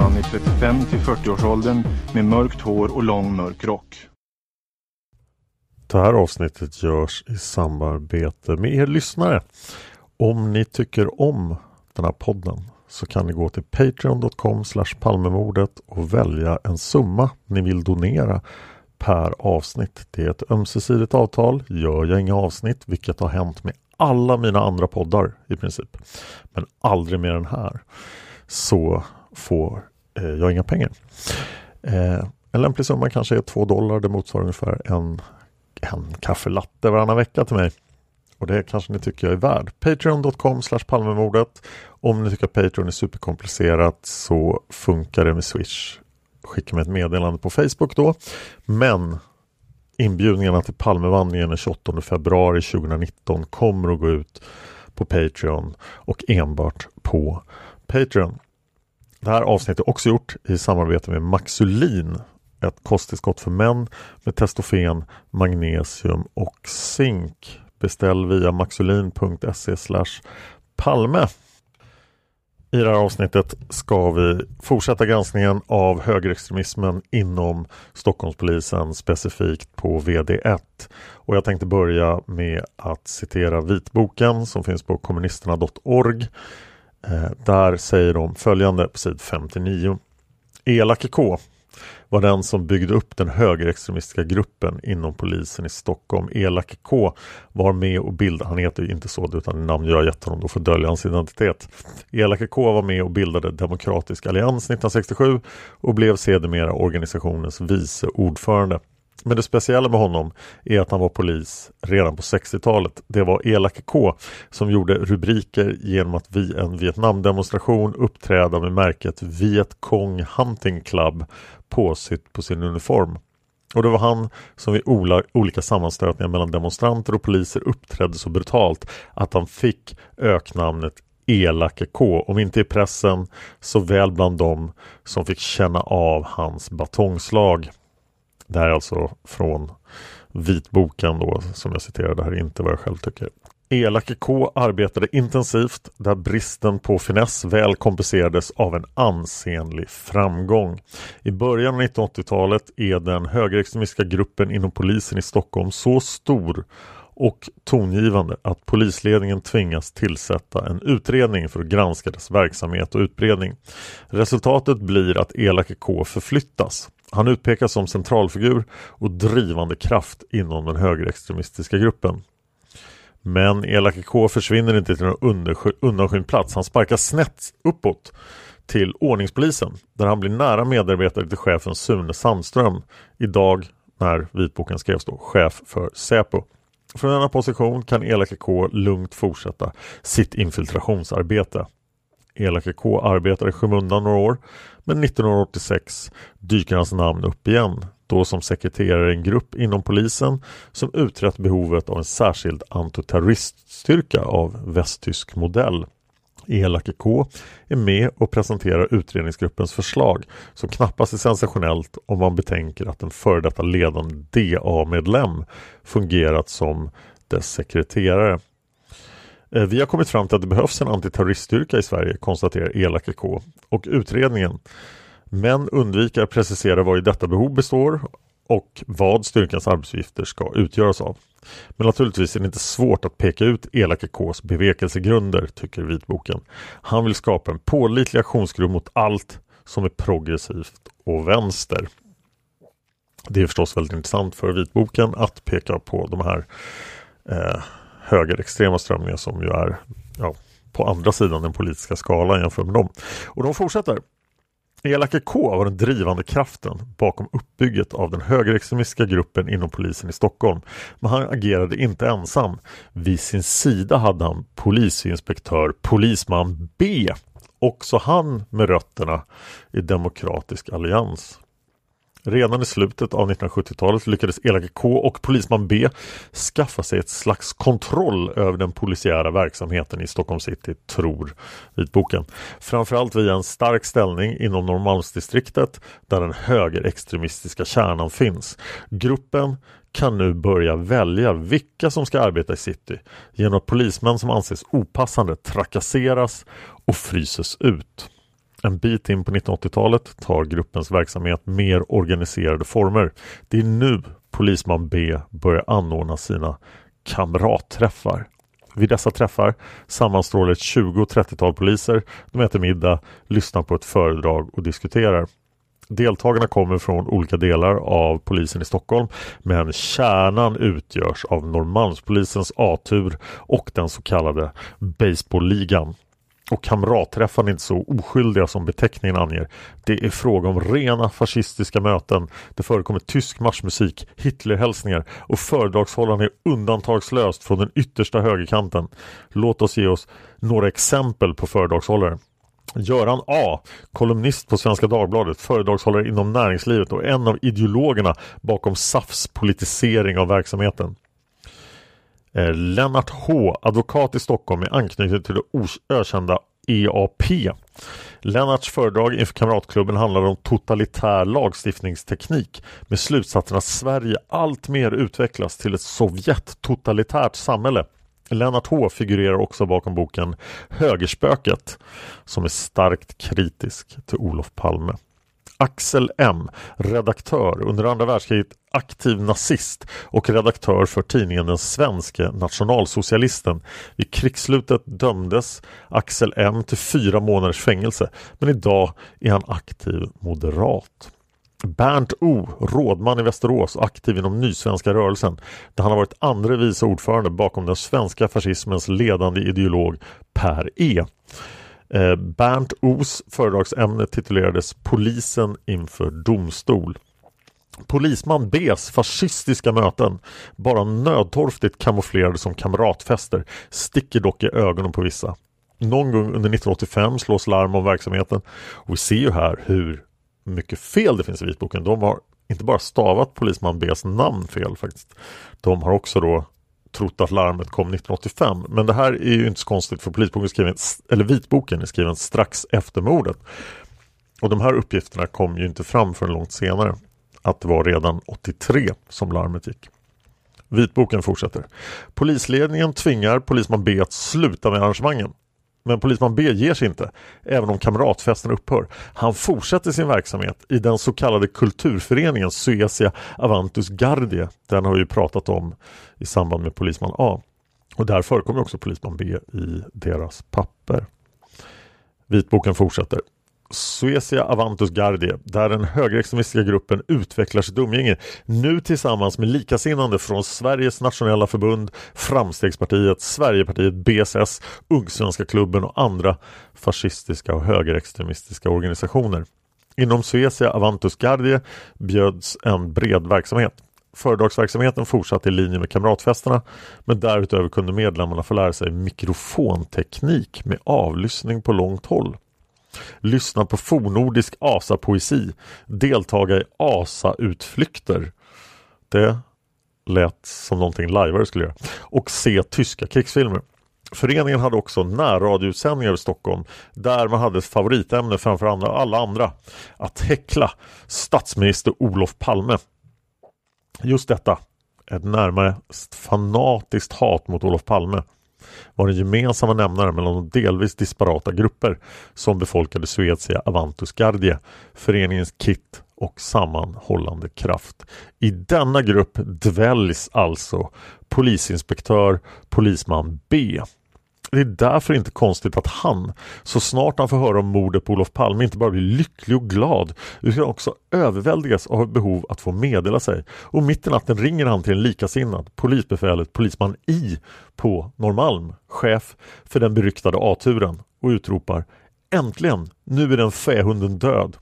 Man i 35 till 40-årsåldern med mörkt hår och lång mörk rock. Det här avsnittet görs i samarbete med er lyssnare. Om ni tycker om den här podden så kan ni gå till patreon.com palmemordet och välja en summa ni vill donera per avsnitt. Det är ett ömsesidigt avtal. Gör jag inga avsnitt, vilket har hänt med alla mina andra poddar i princip, men aldrig med den här, så får eh, jag inga pengar. Eh, en lämplig summa kanske är 2 dollar. Det motsvarar ungefär en, en kaffelatte varannan vecka till mig. Och det kanske ni tycker jag är värd. Patreon.com Palmemordet. Om ni tycker att Patreon är superkomplicerat så funkar det med Swish. Skicka mig ett meddelande på Facebook då. Men inbjudningarna till Palmevandringen den 28 februari 2019 kommer att gå ut på Patreon och enbart på Patreon. Det här avsnittet är också gjort i samarbete med Maxulin ett kosttillskott för män med testofen, magnesium och zink. Beställ via maxulin.se palme. I det här avsnittet ska vi fortsätta granskningen av högerextremismen inom Stockholmspolisen specifikt på VD1. Och jag tänkte börja med att citera vitboken som finns på kommunisterna.org. Eh, där säger de följande på sid 59. Elake K var den som byggde upp den högerextremistiska gruppen inom polisen i Stockholm. Elake K var med och bildade, han heter ju inte så utan namn jag har gett honom då för att dölja hans identitet. Elake K var med och bildade Demokratisk Allians 1967 och blev sedermera organisationens vice ordförande. Men det speciella med honom är att han var polis redan på 60-talet. Det var Elake K som gjorde rubriker genom att vid en Vietnamdemonstration uppträda med märket Viet Cong Hunting Club påsytt på sin uniform. Och det var han som vid olika sammanstötningar mellan demonstranter och poliser uppträdde så brutalt att han fick öknamnet Elake K, om inte i pressen så väl bland dem som fick känna av hans batongslag. Det här är alltså från vitboken då som jag citerade här inte vad jag själv tycker. Elake K arbetade intensivt där bristen på finess väl kompenserades av en ansenlig framgång. I början av 1980-talet är den högerextremistiska gruppen inom polisen i Stockholm så stor och tongivande att polisledningen tvingas tillsätta en utredning för att granska dess verksamhet och utbredning. Resultatet blir att Elake K förflyttas. Han utpekas som centralfigur och drivande kraft inom den högerextremistiska gruppen. Men Elake K försvinner inte till någon undanskymd plats. Han sparkas snett uppåt till ordningspolisen där han blir nära medarbetare till chefen Sune Sandström. Idag när vitboken skrevs då, chef för Säpo. Från denna position kan Elake K lugnt fortsätta sitt infiltrationsarbete. Elake K arbetar i skymundan några år men 1986 dyker hans namn upp igen då som sekreterare i en grupp inom polisen som utrett behovet av en särskild antiterroriststyrka av västtysk modell. Elake K är med och presenterar utredningsgruppens förslag som knappast är sensationellt om man betänker att en före detta ledande DA-medlem fungerat som dess sekreterare. Eh, vi har kommit fram till att det behövs en antiterroriststyrka i Sverige, konstaterar Elake K. Och utredningen men undviker att precisera vad i detta behov består och vad styrkans arbetsuppgifter ska utgöras av. Men naturligtvis är det inte svårt att peka ut Elake Ks bevekelsegrunder, tycker vitboken. Han vill skapa en pålitlig aktionsgrupp mot allt som är progressivt och vänster. Det är förstås väldigt intressant för vitboken att peka på de här eh, högerextrema strömningar som ju är ja, på andra sidan den politiska skalan jämfört med dem. Och de fortsätter. Elake K var den drivande kraften bakom uppbygget av den högerextremistiska gruppen inom polisen i Stockholm. Men han agerade inte ensam. Vid sin sida hade han polisinspektör Polisman B. Också han med rötterna i Demokratisk allians. Redan i slutet av 1970-talet lyckades Elake K och polisman B skaffa sig ett slags kontroll över den polisiära verksamheten i Stockholm city, tror vitboken. Framförallt via en stark ställning inom Norrmalmsdistriktet där den högerextremistiska kärnan finns. Gruppen kan nu börja välja vilka som ska arbeta i city genom att polismän som anses opassande trakasseras och fryses ut. En bit in på 1980-talet tar gruppens verksamhet mer organiserade former. Det är nu Polisman B börjar anordna sina kamratträffar. Vid dessa träffar sammanstrålar ett 20-30-tal poliser. De äter middag, lyssnar på ett föredrag och diskuterar. Deltagarna kommer från olika delar av polisen i Stockholm men kärnan utgörs av Norrmalmspolisens A-tur och den så kallade Baseballligan och kamratträffarna är inte så oskyldiga som beteckningen anger. Det är fråga om rena fascistiska möten. Det förekommer tysk marschmusik, Hitlerhälsningar och föredragshållaren är undantagslöst från den yttersta högerkanten. Låt oss ge oss några exempel på föredragshållare. Göran A, kolumnist på Svenska Dagbladet, föredragshållare inom näringslivet och en av ideologerna bakom SAFs politisering av verksamheten. Eh, Lennart H, advokat i Stockholm med anknytning till det ökända EAP. Lennarts föredrag inför Kamratklubben handlade om totalitär lagstiftningsteknik med slutsatsen att Sverige alltmer utvecklas till ett Sovjet-totalitärt samhälle. Lennart H figurerar också bakom boken Högerspöket som är starkt kritisk till Olof Palme. Axel M, redaktör under andra världskriget aktiv nazist och redaktör för tidningen Den svenske nationalsocialisten. Vid krigsslutet dömdes Axel M till fyra månaders fängelse men idag är han aktiv moderat. Bernt O, rådman i Västerås och aktiv inom Nysvenska rörelsen där han har varit andre vice ordförande bakom den svenska fascismens ledande ideolog Per E. Eh, Bernt Os föredragsämne titulerades Polisen inför domstol. Polisman Bs fascistiska möten, bara nödtorftigt kamouflerade som kamratfester, sticker dock i ögonen på vissa. Någon gång under 1985 slås larm om verksamheten och vi ser ju här hur mycket fel det finns i vitboken. De har inte bara stavat polisman Bs namn fel faktiskt. De har också då trott att larmet kom 1985. Men det här är ju inte så konstigt för polisboken skriven, eller vitboken är skriven strax efter mordet. Och de här uppgifterna kom ju inte fram förrän långt senare. Att det var redan 83 som larmet gick. Vitboken fortsätter. Polisledningen tvingar polisman B att sluta med arrangemangen. Men polisman B ger sig inte, även om kamratfesten upphör. Han fortsätter sin verksamhet i den så kallade kulturföreningen Suecia Avantus Gardie. Den har vi pratat om i samband med polisman A. Och där förekommer också polisman B i deras papper. Vitboken fortsätter. Suecia Avantus Gardie där den högerextremistiska gruppen utvecklar sitt umgänge nu tillsammans med likasinnande från Sveriges nationella förbund, Framstegspartiet, Sverigepartiet, BSS, Ungsvenska klubben och andra fascistiska och högerextremistiska organisationer. Inom Suecia Avantus Gardie bjöds en bred verksamhet. Föredragsverksamheten fortsatte i linje med kamratfesterna men därutöver kunde medlemmarna få lära sig mikrofonteknik med avlyssning på långt håll. Lyssna på fornordisk asapoesi, deltaga i asautflykter. Det lät som någonting lajvare skulle göra. Och se tyska krigsfilmer. Föreningen hade också närradioutsändningar i Stockholm där man hade ett favoritämne framför andra, alla andra. Att häckla statsminister Olof Palme. Just detta, ett närmare fanatiskt hat mot Olof Palme var den gemensamma nämnaren mellan de delvis disparata grupper som befolkade Suecia Avantus Gardie, föreningens kit och sammanhållande kraft. I denna grupp dväljs alltså polisinspektör polisman B det är därför inte konstigt att han, så snart han får höra om mordet på Olof Palme, inte bara blir lycklig och glad utan också överväldigas av ett behov att få meddela sig. Och mitt i natten ringer han till en likasinnad, polisbefälet polisman I på Norrmalm, chef för den beryktade A-turen och utropar Äntligen! Nu är den fähunden död.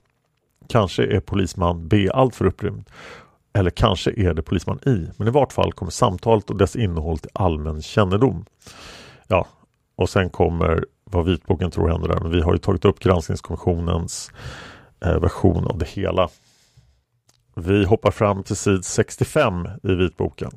Kanske är polisman B alltför upprymd. Eller kanske är det polisman I, men i vart fall kommer samtalet och dess innehåll till allmän kännedom. Ja, och sen kommer vad vitboken tror händer där. Men vi har ju tagit upp granskningskommissionens eh, version av det hela. Vi hoppar fram till sid 65 i vitboken.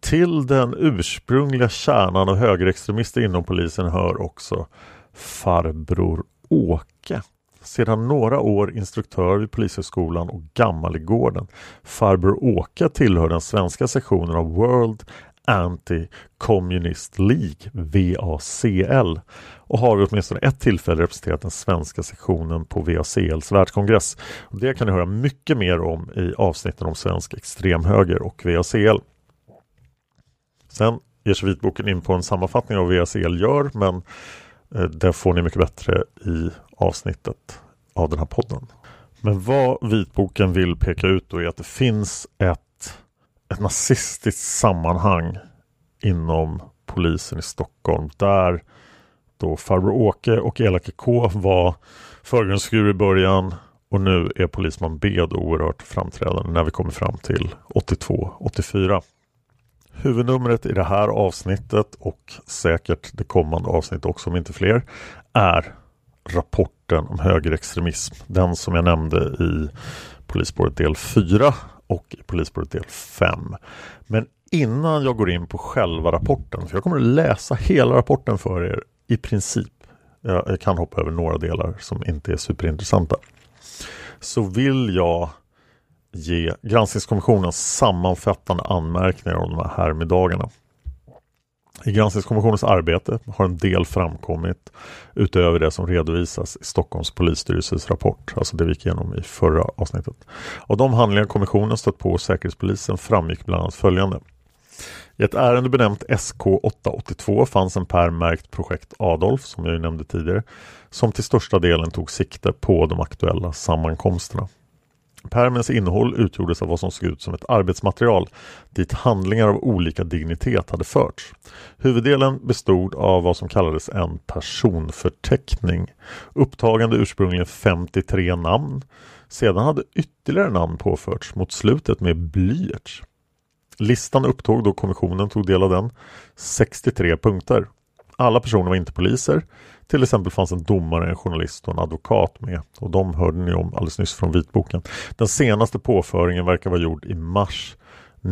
Till den ursprungliga kärnan av högerextremister inom polisen hör också farbror Åke. Sedan några år instruktör vid Polishögskolan och Gammalgården. Farbror Åke tillhör den svenska sektionen av World Anti-Communist League, VACL och har vid åtminstone ett tillfälle representerat den svenska sektionen på VACLs världskongress. Och det kan ni höra mycket mer om i avsnitten om svensk extremhöger och VACL. Sen ger sig vitboken in på en sammanfattning av vad VACL gör men eh, det får ni mycket bättre i avsnittet av den här podden. Men vad vitboken vill peka ut då är att det finns ett ett nazistiskt sammanhang inom polisen i Stockholm där då farbror Åke och Elake K var förgrundsfigur i början och nu är polisman B då oerhört framträdande när vi kommer fram till 82-84. Huvudnumret i det här avsnittet och säkert det kommande avsnittet också om inte fler är rapporten om högerextremism. Den som jag nämnde i Polisspåret del 4 och i Polisspåret del 5. Men innan jag går in på själva rapporten, för jag kommer att läsa hela rapporten för er i princip. Jag, jag kan hoppa över några delar som inte är superintressanta. Så vill jag ge Granskningskommissionen sammanfattande anmärkningar om de här härmiddagarna. I Granskningskommissionens arbete har en del framkommit utöver det som redovisas i Stockholms polisstyrelses rapport, alltså det vi gick igenom i förra avsnittet. Av de handlingar kommissionen stött på Säkerhetspolisen framgick bland annat följande. I ett ärende benämnt SK882 fanns en pärm märkt projekt Adolf, som jag nämnde tidigare, som till största delen tog sikte på de aktuella sammankomsterna. Pärmens innehåll utgjordes av vad som såg ut som ett arbetsmaterial dit handlingar av olika dignitet hade förts. Huvuddelen bestod av vad som kallades en personförteckning upptagande ursprungligen 53 namn. Sedan hade ytterligare namn påförts mot slutet med blyerts. Listan upptog då kommissionen tog del av den 63 punkter. Alla personer var inte poliser till exempel fanns en domare, en journalist och en advokat med och de hörde ni om alldeles nyss från vitboken. Den senaste påföringen verkar vara gjord i mars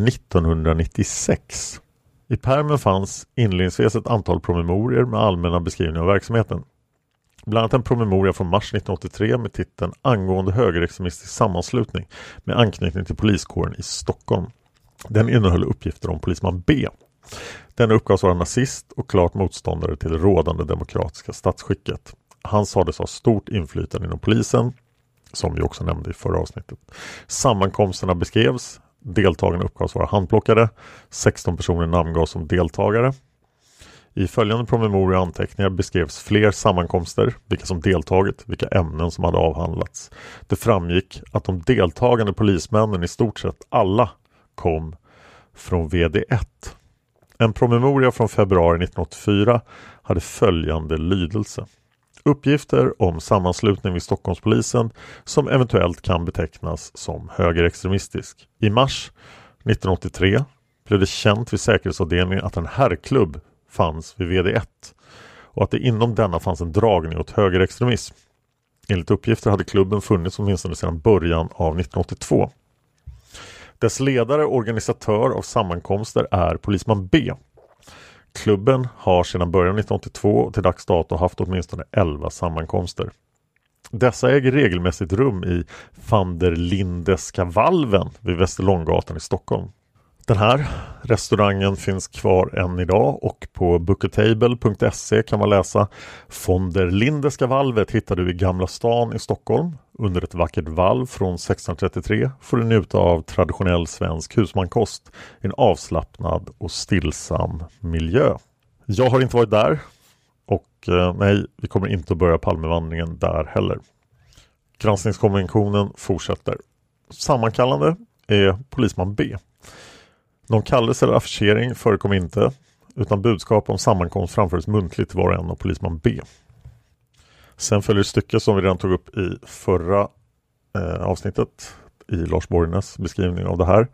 1996. I permen fanns inledningsvis ett antal promemorier med allmänna beskrivningar av verksamheten. Bland annat en promemoria från mars 1983 med titeln angående högerextremistisk sammanslutning med anknytning till poliskåren i Stockholm. Den innehöll uppgifter om polisman B. Den uppgavs vara nazist och klart motståndare till det rådande demokratiska statsskicket. Han sades ha stort inflytande inom polisen, som vi också nämnde i förra avsnittet. Sammankomsterna beskrevs, deltagarna uppgavs vara handplockade, 16 personer namngavs som deltagare. I följande promemoria och anteckningar beskrevs fler sammankomster, vilka som deltagit, vilka ämnen som hade avhandlats. Det framgick att de deltagande polismännen i stort sett alla kom från VD1. En promemoria från februari 1984 hade följande lydelse. Uppgifter om sammanslutning vid Stockholmspolisen som eventuellt kan betecknas som högerextremistisk. I mars 1983 blev det känt vid säkerhetsavdelningen att en herrklubb fanns vid VD1 och att det inom denna fanns en dragning åt högerextremism. Enligt uppgifter hade klubben funnits åtminstone sedan början av 1982. Dess ledare och organisatör av sammankomster är polisman B. Klubben har sedan början 1982 och till dags dato haft åtminstone 11 sammankomster. Dessa äger regelmässigt rum i van der Lindeska valven vid Västerlånggatan i Stockholm. Den här restaurangen finns kvar än idag och på bookatable.se kan man läsa Von der Lindeska valvet hittar du i Gamla stan i Stockholm. Under ett vackert valv från 1633 får du njuta av traditionell svensk husmankost i en avslappnad och stillsam miljö. Jag har inte varit där och eh, nej, vi kommer inte att börja Palmevandringen där heller. Granskningskonventionen fortsätter. Sammankallande är polisman B. Någon kallelse eller affischering förekom inte utan budskap om sammankomst framfördes muntligt till var och en av polisman B. Sen följer ett stycke som vi redan tog upp i förra eh, avsnittet i Lars Borgnäs beskrivning av det här.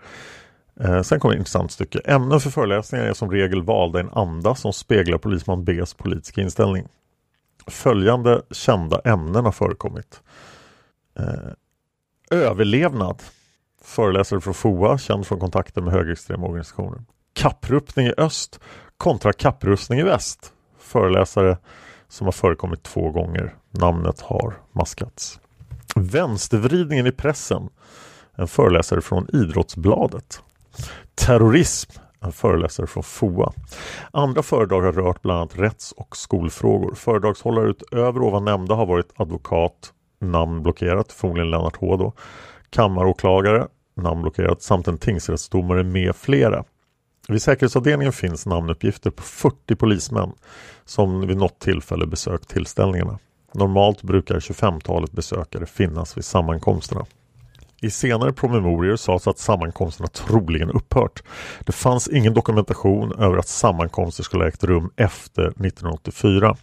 Eh, sen kommer ett intressant stycke. Ämnen för föreläsningar är som regel valda i en anda som speglar polisman Bs politiska inställning. Följande kända ämnen har förekommit. Eh, överlevnad föreläsare från FOA, känd från kontakter med högerextrema organisationer. Kappruppning i öst kontra kapprustning i väst. Föreläsare som har förekommit två gånger. Namnet har maskats. Vänstervridningen i pressen. En föreläsare från Idrottsbladet. Terrorism. En föreläsare från FOA. Andra föredrag har rört bland annat rätts och skolfrågor. Föredragshållare utöver ovan nämnda har varit advokat, namn blockerat, förmodligen Lennart H då, kammaråklagare, namnblockerat samt en tingsrättsdomare med flera. Vid säkerhetsavdelningen finns namnuppgifter på 40 polismän som vid något tillfälle besökt tillställningarna. Normalt brukar 25-talet besökare finnas vid sammankomsterna. I senare promemorior sades att sammankomsterna troligen upphört. Det fanns ingen dokumentation över att sammankomster skulle ha ägt rum efter 1984.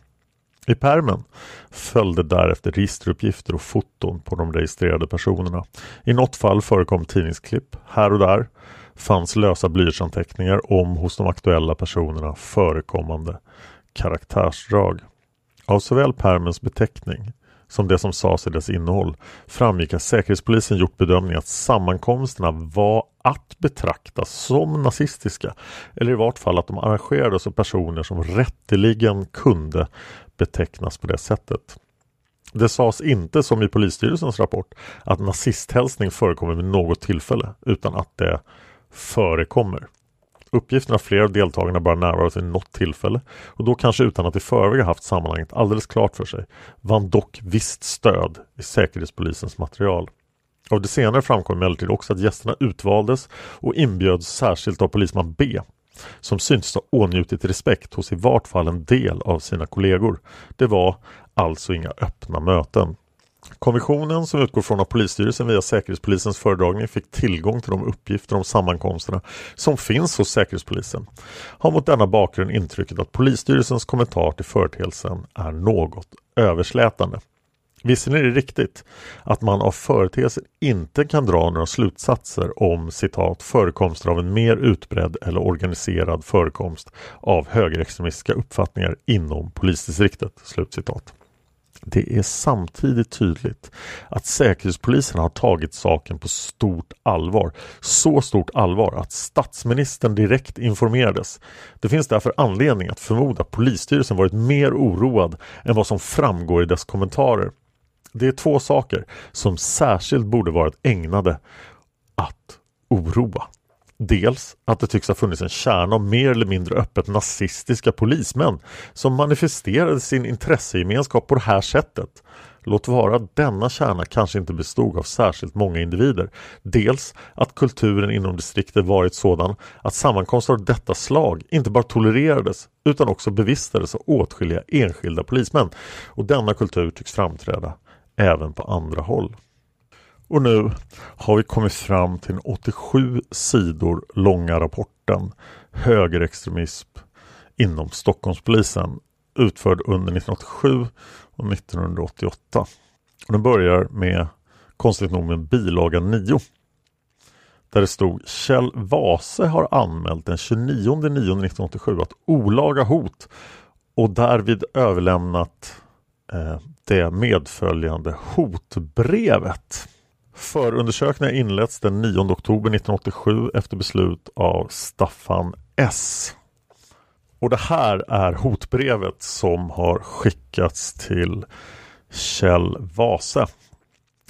I permen följde därefter registeruppgifter och foton på de registrerade personerna. I något fall förekom tidningsklipp. Här och där fanns lösa blyertsanteckningar om hos de aktuella personerna förekommande karaktärsdrag. Av såväl permens beteckning som det som sades i dess innehåll framgick att Säkerhetspolisen gjort bedömningen att sammankomsterna var att betrakta som nazistiska eller i vart fall att de arrangerades av personer som rätteligen kunde betecknas på det sättet. Det sades inte som i polisstyrelsens rapport att nazisthälsning förekommer vid något tillfälle utan att det förekommer. Uppgiften att flera av deltagarna bara närvarat vid något tillfälle och då kanske utan att i förväg haft sammanhanget alldeles klart för sig vann dock visst stöd i Säkerhetspolisens material. Av det senare framkom emellertid också att gästerna utvaldes och inbjöds särskilt av polisman B som syntes ha åtnjutit respekt hos i vart fall en del av sina kollegor. Det var alltså inga öppna möten. Kommissionen som utgår från att polisstyrelsen via Säkerhetspolisens föredragning fick tillgång till de uppgifter om sammankomsterna som finns hos Säkerhetspolisen har mot denna bakgrund intrycket att polisstyrelsens kommentar till företeelsen är något överslätande. Visserligen är det riktigt att man av företeelsen inte kan dra några slutsatser om citat förekomster av en mer utbredd eller organiserad förekomst av högerextremistiska uppfattningar inom polisdistriktet. Slutcitat. Det är samtidigt tydligt att Säkerhetspolisen har tagit saken på stort allvar. Så stort allvar att statsministern direkt informerades. Det finns därför anledning att förmoda att polisstyrelsen varit mer oroad än vad som framgår i dess kommentarer. Det är två saker som särskilt borde varit ägnade att oroa. Dels att det tycks ha funnits en kärna av mer eller mindre öppet nazistiska polismän som manifesterade sin intressegemenskap på det här sättet. Låt vara att denna kärna kanske inte bestod av särskilt många individer. Dels att kulturen inom distriktet varit sådan att sammankomster av detta slag inte bara tolererades utan också bevistades av åtskilliga enskilda polismän. Och denna kultur tycks framträda även på andra håll. Och nu har vi kommit fram till den 87 sidor långa rapporten Högerextremism inom Stockholmspolisen utförd under 1987 och 1988. Och den börjar med konstigt nog med bilaga 9. Där det stod Kjell Vase har anmält den 29 9 1987 att olaga hot och därvid överlämnat eh, det medföljande hotbrevet. Förundersökningen inletts den 9 oktober 1987 efter beslut av Staffan S. Och det här är hotbrevet som har skickats till Kjell Vase.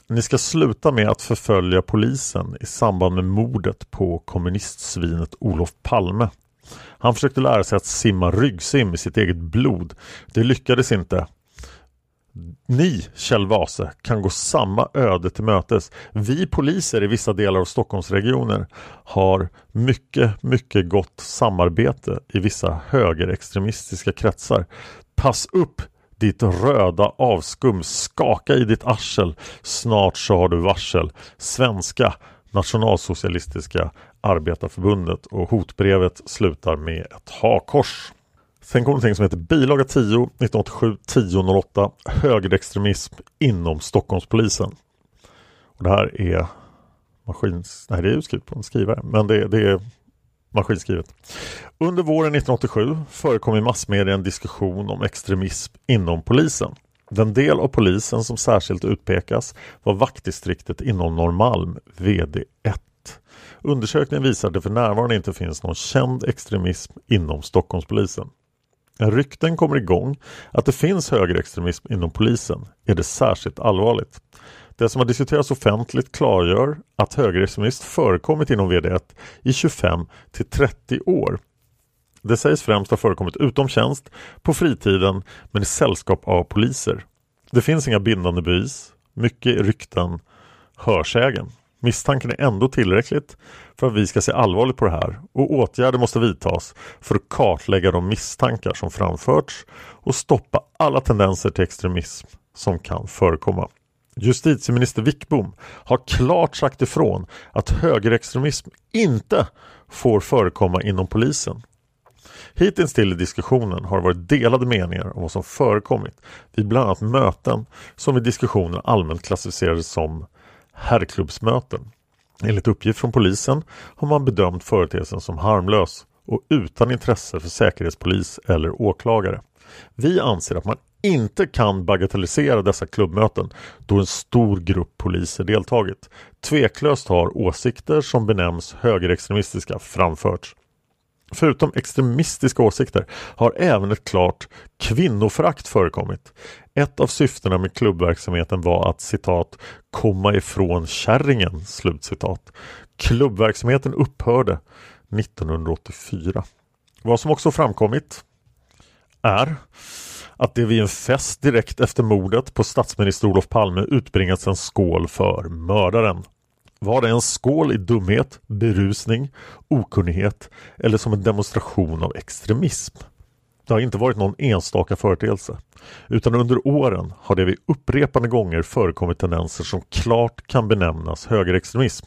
Ni ska sluta med att förfölja polisen i samband med mordet på kommunistsvinet Olof Palme. Han försökte lära sig att simma ryggsim i sitt eget blod. Det lyckades inte. Ni, Kjell Vase, kan gå samma öde till mötes. Vi poliser i vissa delar av Stockholmsregionen har mycket, mycket gott samarbete i vissa högerextremistiska kretsar. Pass upp ditt röda avskum, skaka i ditt arsel. Snart så har du varsel. Svenska nationalsocialistiska arbetarförbundet och hotbrevet slutar med ett hakors. Sen kom någonting som heter bilaga 10 1987 1008 högerextremism inom Stockholmspolisen. Och det här är maskins... Nej, det är utskrivet på en skrivare, men det, det är maskinskrivet. Under våren 1987 förekom i massmedia en diskussion om extremism inom polisen. Den del av polisen som särskilt utpekas var vaktdistriktet inom Norrmalm, VD1. Undersökningen visar att det för närvarande inte finns någon känd extremism inom Stockholmspolisen. När rykten kommer igång att det finns högerextremism inom polisen är det särskilt allvarligt. Det som har diskuterats offentligt klargör att högerextremism förekommit inom VD1 i 25 till 30 år. Det sägs främst ha förekommit utom tjänst, på fritiden men i sällskap av poliser. Det finns inga bindande bevis, mycket rykten, hörsägen. Misstanken är ändå tillräckligt för att vi ska se allvarligt på det här och åtgärder måste vidtas för att kartlägga de misstankar som framförts och stoppa alla tendenser till extremism som kan förekomma. Justitieminister Wickbom har klart sagt ifrån att högerextremism inte får förekomma inom polisen. Hittills till i diskussionen har det varit delade meningar om vad som förekommit vid bland annat möten som i diskussionen allmänt klassificerades som herrklubbsmöten. Enligt uppgift från polisen har man bedömt företeelsen som harmlös och utan intresse för säkerhetspolis eller åklagare. Vi anser att man inte kan bagatellisera dessa klubbmöten då en stor grupp poliser deltagit. Tveklöst har åsikter som benämns högerextremistiska framförts. Förutom extremistiska åsikter har även ett klart kvinnoförakt förekommit. Ett av syftena med klubbverksamheten var att citat komma ifrån kärringen. Slutcitat. Klubbverksamheten upphörde 1984. Vad som också framkommit är att det vid en fest direkt efter mordet på statsminister Olof Palme utbringats en skål för mördaren. Var det en skål i dumhet, berusning, okunnighet eller som en demonstration av extremism? Det har inte varit någon enstaka företeelse utan under åren har det vid upprepade gånger förekommit tendenser som klart kan benämnas högerextremism.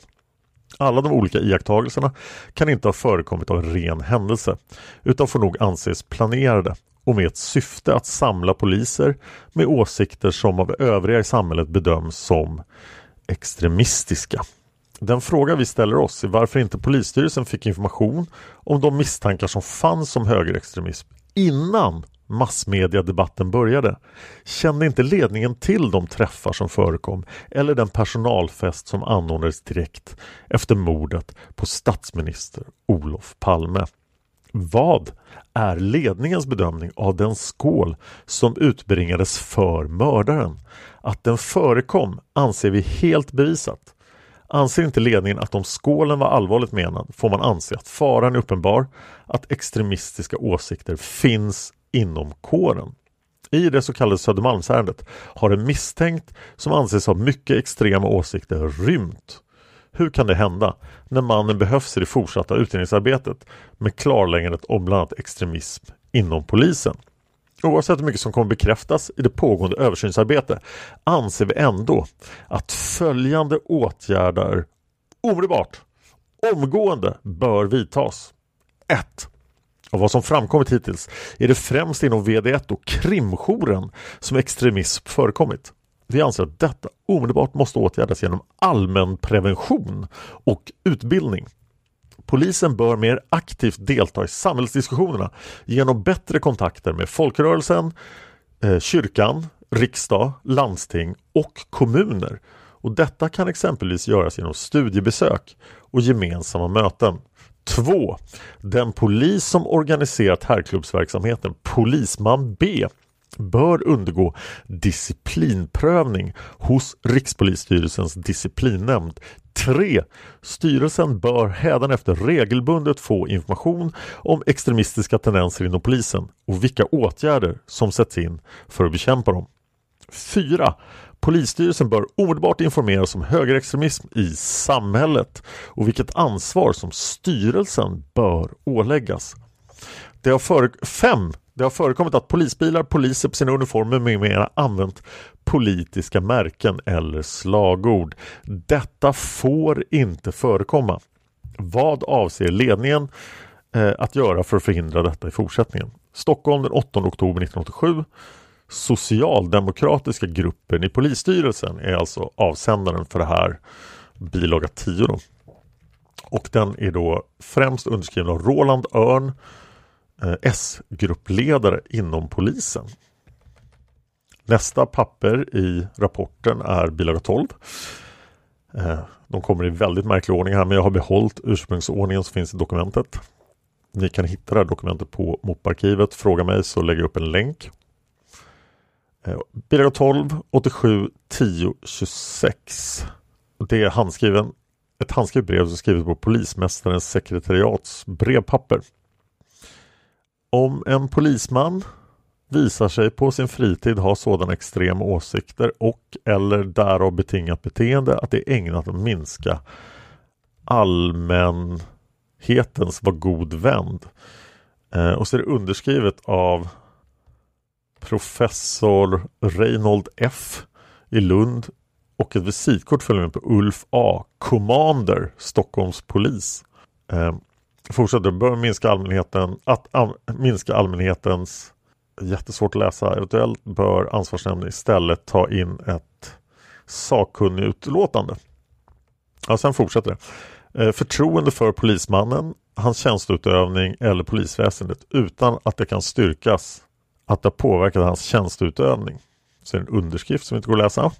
Alla de olika iakttagelserna kan inte ha förekommit av en ren händelse utan får nog anses planerade och med ett syfte att samla poliser med åsikter som av övriga i samhället bedöms som extremistiska. Den fråga vi ställer oss är varför inte polisstyrelsen fick information om de misstankar som fanns om högerextremism innan massmediadebatten började. Kände inte ledningen till de träffar som förekom eller den personalfest som anordnades direkt efter mordet på statsminister Olof Palme? Vad är ledningens bedömning av den skål som utbringades för mördaren? Att den förekom anser vi helt bevisat. Anser inte ledningen att om skålen var allvarligt menad får man anse att faran är uppenbar att extremistiska åsikter finns inom kåren. I det så kallade Södermalmsärendet har en misstänkt som anses ha mycket extrema åsikter rymt. Hur kan det hända när mannen behövs i det fortsatta utredningsarbetet med klarläggandet om bland annat extremism inom polisen? Oavsett hur mycket som kommer bekräftas i det pågående översynsarbete anser vi ändå att följande åtgärder omedelbart, omgående bör vidtas. 1. Av vad som framkommit hittills är det främst inom VD1 och krimjouren som extremism förekommit. Vi anser att detta omedelbart måste åtgärdas genom allmän prevention och utbildning. Polisen bör mer aktivt delta i samhällsdiskussionerna genom bättre kontakter med folkrörelsen, eh, kyrkan, riksdag, landsting och kommuner. Och Detta kan exempelvis göras genom studiebesök och gemensamma möten. 2. Den polis som organiserat herrklubbsverksamheten, Polisman B, bör undergå disciplinprövning hos Rikspolisstyrelsens disciplinnämnd. 3. Styrelsen bör hädanefter regelbundet få information om extremistiska tendenser inom polisen och vilka åtgärder som sätts in för att bekämpa dem. 4. Polisstyrelsen bör omedelbart informeras om högerextremism i samhället och vilket ansvar som styrelsen bör åläggas. Det har före 5. Det har förekommit att polisbilar, poliser på sina uniformer med mera använt politiska märken eller slagord. Detta får inte förekomma. Vad avser ledningen eh, att göra för att förhindra detta i fortsättningen? Stockholm den 8 oktober 1987 Socialdemokratiska gruppen i polisstyrelsen är alltså avsändaren för det här bilaga 10. Då. Och den är då främst underskriven av Roland Örn Eh, S-gruppledare inom polisen. Nästa papper i rapporten är bilaga 12. Eh, de kommer i väldigt märklig ordning här men jag har behållit ursprungsordningen som finns i dokumentet. Ni kan hitta det här dokumentet på MOP-arkivet. Fråga mig så lägger jag upp en länk. Bilaga 12, 87, 10, 26. Det är handskriven, ett handskrivet brev som skrivet på polismästarens sekretariats brevpapper. Om en polisman visar sig på sin fritid ha sådana extrema åsikter och eller därav betingat beteende att det är ägnat att minska allmänhetens var god vänd. Eh, och så är det underskrivet av professor Reinhold F i Lund och ett visitkort följer med på Ulf A. Commander, Stockholms polis. Eh, fortsätter, bör minska allmänheten, att am, minska allmänhetens jättesvårt att läsa. Eventuellt bör ansvarsnämnden istället ta in ett sakkunnigutlåtande. Ja, sen fortsätter det. Eh, förtroende för polismannen, hans tjänsteutövning eller polisväsendet utan att det kan styrkas att det påverkat hans tjänsteutövning. Så är det en underskrift som inte går att läsa.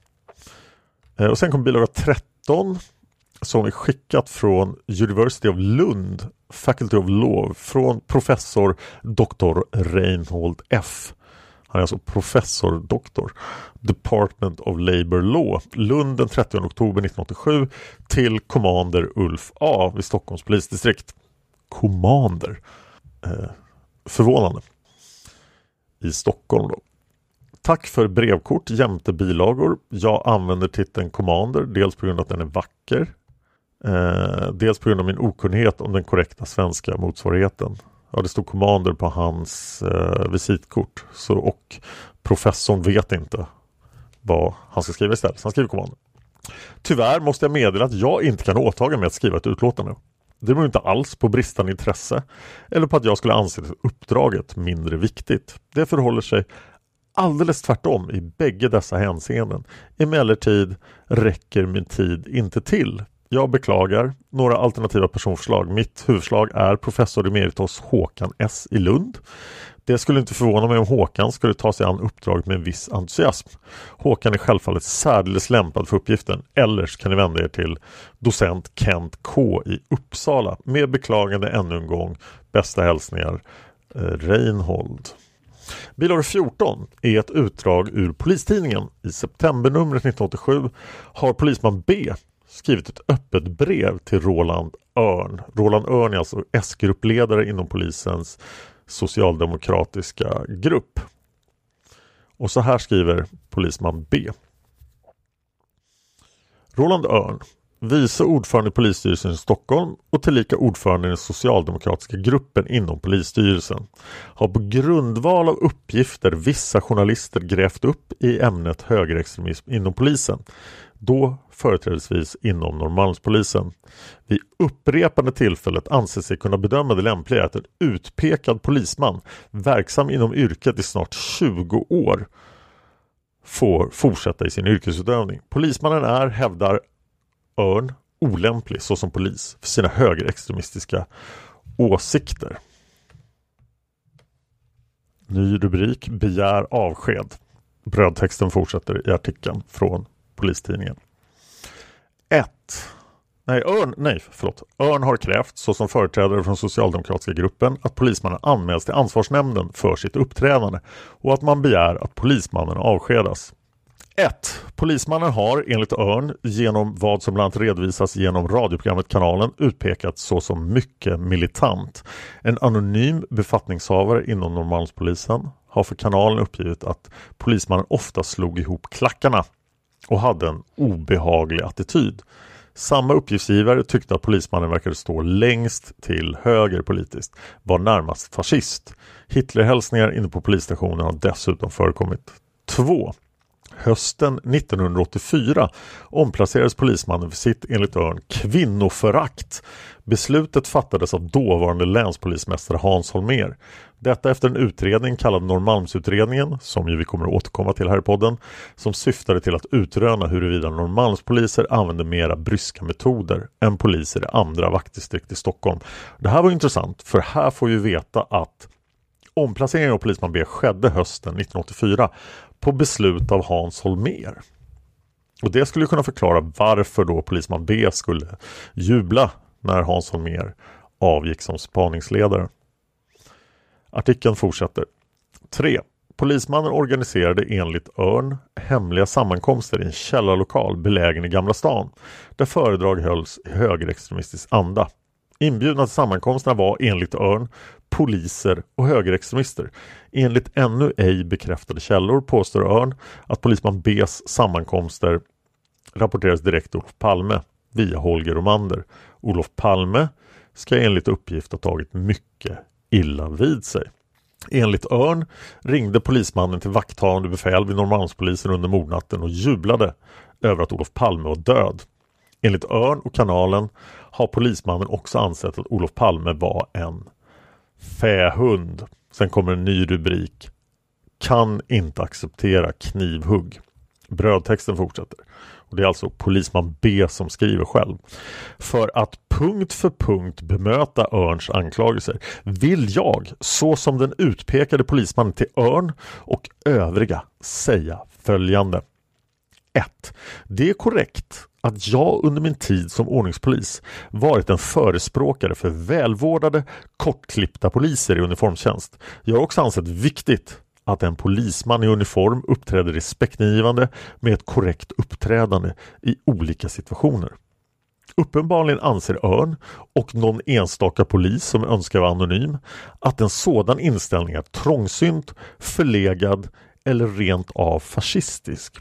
Eh, och sen kommer bilaga 13 som är skickat från University of Lund Faculty of Law från professor Dr. Reinhold F. Han är alltså professor doktor. Department of Labour Law. Lund den 30 oktober 1987 till Commander Ulf A vid Stockholms polisdistrikt. Commander. Eh, förvånande. I Stockholm då. Tack för brevkort jämte bilagor. Jag använder titeln Commander dels på grund av att den är vacker Eh, dels på grund av min okunnighet om den korrekta svenska motsvarigheten. Ja, det stod Commander på hans eh, visitkort. Så, och professorn vet inte vad han ska skriva istället. Så han skriver Commander. Tyvärr måste jag meddela att jag inte kan åtaga mig att skriva ett utlåtande. Det beror inte alls på bristande intresse eller på att jag skulle anse uppdraget mindre viktigt. Det förhåller sig alldeles tvärtom i bägge dessa hänseenden. Emellertid räcker min tid inte till jag beklagar. Några alternativa personförslag. Mitt huvudförslag är professor emeritus Håkan S i Lund. Det skulle inte förvåna mig om Håkan skulle ta sig an uppdraget med en viss entusiasm. Håkan är självfallet särdeles lämpad för uppgiften. Eller så kan ni vända er till docent Kent K i Uppsala. Med beklagande ännu en gång. Bästa hälsningar eh, Reinhold. Bilaga 14 är ett utdrag ur Polistidningen. I septembernumret 1987 har polisman B skrivit ett öppet brev till Roland Örn. Roland Örn är alltså S-gruppledare inom polisens socialdemokratiska grupp. Och så här skriver polisman B. Roland Örn, vice ordförande i polisstyrelsen i Stockholm och tillika ordförande i den socialdemokratiska gruppen inom polisstyrelsen har på grundval av uppgifter vissa journalister grävt upp i ämnet högerextremism inom polisen då företrädesvis inom Norrmalmspolisen. Vid upprepade tillfället anser sig kunna bedöma det lämpliga att en utpekad polisman verksam inom yrket i snart 20 år får fortsätta i sin yrkesutövning. Polismannen är, hävdar Örn, olämplig såsom polis för sina högerextremistiska åsikter. Ny rubrik Begär avsked. Brödtexten fortsätter i artikeln från Polistidningen. 1. Nej, Örn, nej, förlåt. Örn har krävt, såsom företrädare från socialdemokratiska gruppen, att polismannen anmäls till ansvarsnämnden för sitt uppträdande och att man begär att polismannen avskedas. 1. Polismannen har enligt Örn genom vad som bland annat redovisas genom radioprogrammet Kanalen utpekats såsom mycket militant. En anonym befattningshavare inom Norrmalmspolisen har för kanalen uppgivit att polismannen ofta slog ihop klackarna och hade en obehaglig attityd. Samma uppgiftsgivare tyckte att polismannen verkade stå längst till höger politiskt, var närmast fascist. Hitlerhälsningar inne på polisstationen har dessutom förekommit. 2. Hösten 1984 omplacerades polismannen för sitt enligt Örn kvinnoförakt. Beslutet fattades av dåvarande länspolismästare Hans Holmer. Detta efter en utredning kallad Norrmalmsutredningen, som ju vi kommer att återkomma till här i podden, som syftade till att utröna huruvida Norrmalmspoliser använde mera bryska metoder än poliser i andra vaktdistrikt i Stockholm. Det här var intressant för här får vi veta att omplaceringen av polisman B skedde hösten 1984 på beslut av Hans Holmer. Och det skulle kunna förklara varför då polisman B skulle jubla när Hans Holmer avgick som spaningsledare. Artikeln fortsätter. 3. Polismannen organiserade enligt Örn hemliga sammankomster i en källarlokal belägen i Gamla stan där föredrag hölls i högerextremistisk anda. Inbjudna till sammankomsterna var enligt Örn poliser och högerextremister. Enligt ännu ej bekräftade källor påstår Örn att polisman Bs sammankomster rapporteras direkt till Olof Palme via Holger Romander. Olof Palme ska enligt uppgift ha tagit mycket illa vid sig. Enligt Örn ringde polismannen till vakthavande befäl vid Norrmalmspolisen under mordnatten och jublade över att Olof Palme var död. Enligt Örn och kanalen har polismannen också ansett att Olof Palme var en fähund. Sen kommer en ny rubrik. Kan inte acceptera knivhugg. Brödtexten fortsätter. Och Det är alltså polisman B som skriver själv. För att punkt för punkt bemöta Örns anklagelser vill jag, så som den utpekade polismannen till Örn och övriga, säga följande. 1. Det är korrekt att jag under min tid som ordningspolis varit en förespråkare för välvårdade, kortklippta poliser i uniformstjänst. Jag har också ansett viktigt att en polisman i uniform uppträder respektingivande med ett korrekt uppträdande i olika situationer. Uppenbarligen anser Örn och någon enstaka polis som önskar vara anonym att en sådan inställning är trångsynt, förlegad eller rent av fascistisk.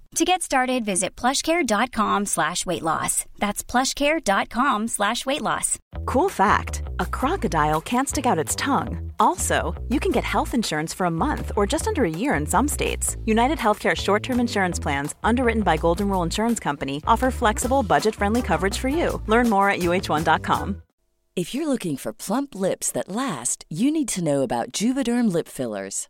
To get started, visit plushcare.com slash weight loss. That's plushcare.com slash weight loss. Cool fact a crocodile can't stick out its tongue. Also, you can get health insurance for a month or just under a year in some states. United Healthcare short term insurance plans, underwritten by Golden Rule Insurance Company, offer flexible, budget friendly coverage for you. Learn more at uh1.com. If you're looking for plump lips that last, you need to know about Juvederm lip fillers.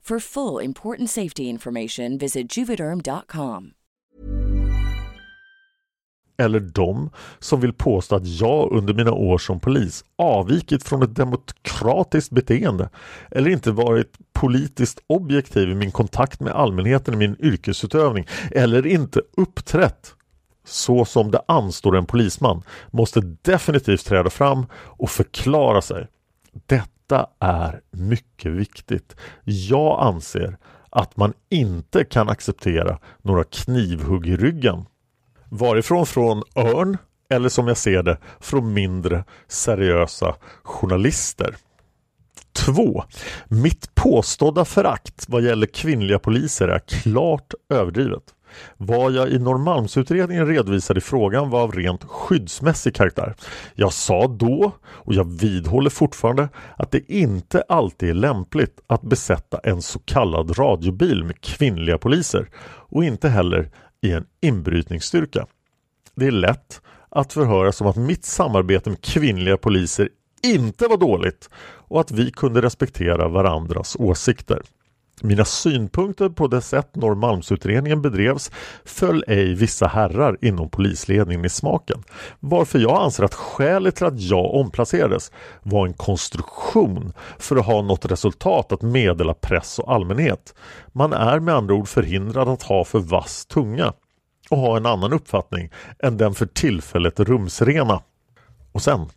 For full important safety information, visit juvederm.com. Eller de som vill påstå att jag under mina år som polis avvikit från ett demokratiskt beteende eller inte varit politiskt objektiv i min kontakt med allmänheten i min yrkesutövning eller inte uppträtt så som det anstår en polisman måste definitivt träda fram och förklara sig. Detta är mycket viktigt. Jag anser att man inte kan acceptera några knivhugg i ryggen. Varifrån från Örn eller som jag ser det från mindre seriösa journalister. 2. Mitt påstådda förakt vad gäller kvinnliga poliser är klart överdrivet. Vad jag i Norrmalmsutredningen redovisade i frågan var av rent skyddsmässig karaktär. Jag sa då, och jag vidhåller fortfarande, att det inte alltid är lämpligt att besätta en så kallad radiobil med kvinnliga poliser och inte heller i en inbrytningsstyrka. Det är lätt att förhöra som att mitt samarbete med kvinnliga poliser inte var dåligt och att vi kunde respektera varandras åsikter. Mina synpunkter på det sätt Norrmalmsutredningen bedrevs föll ej vissa herrar inom polisledningen i smaken. Varför jag anser att skälet till att jag omplacerades var en konstruktion för att ha något resultat att meddela press och allmänhet. Man är med andra ord förhindrad att ha för vass tunga och ha en annan uppfattning än den för tillfället rumsrena. Och sen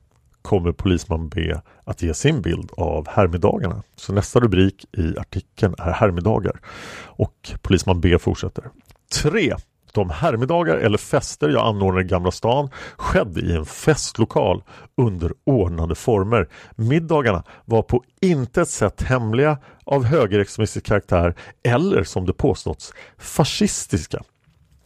kommer polisman B att ge sin bild av härmiddagarna. Så nästa rubrik i artikeln är härmiddagar. Och polisman B fortsätter. 3. De härmiddagar eller fester jag anordnade i Gamla stan skedde i en festlokal under ordnade former. Middagarna var på intet sätt hemliga av högerextremistisk karaktär eller som det påståtts fascistiska.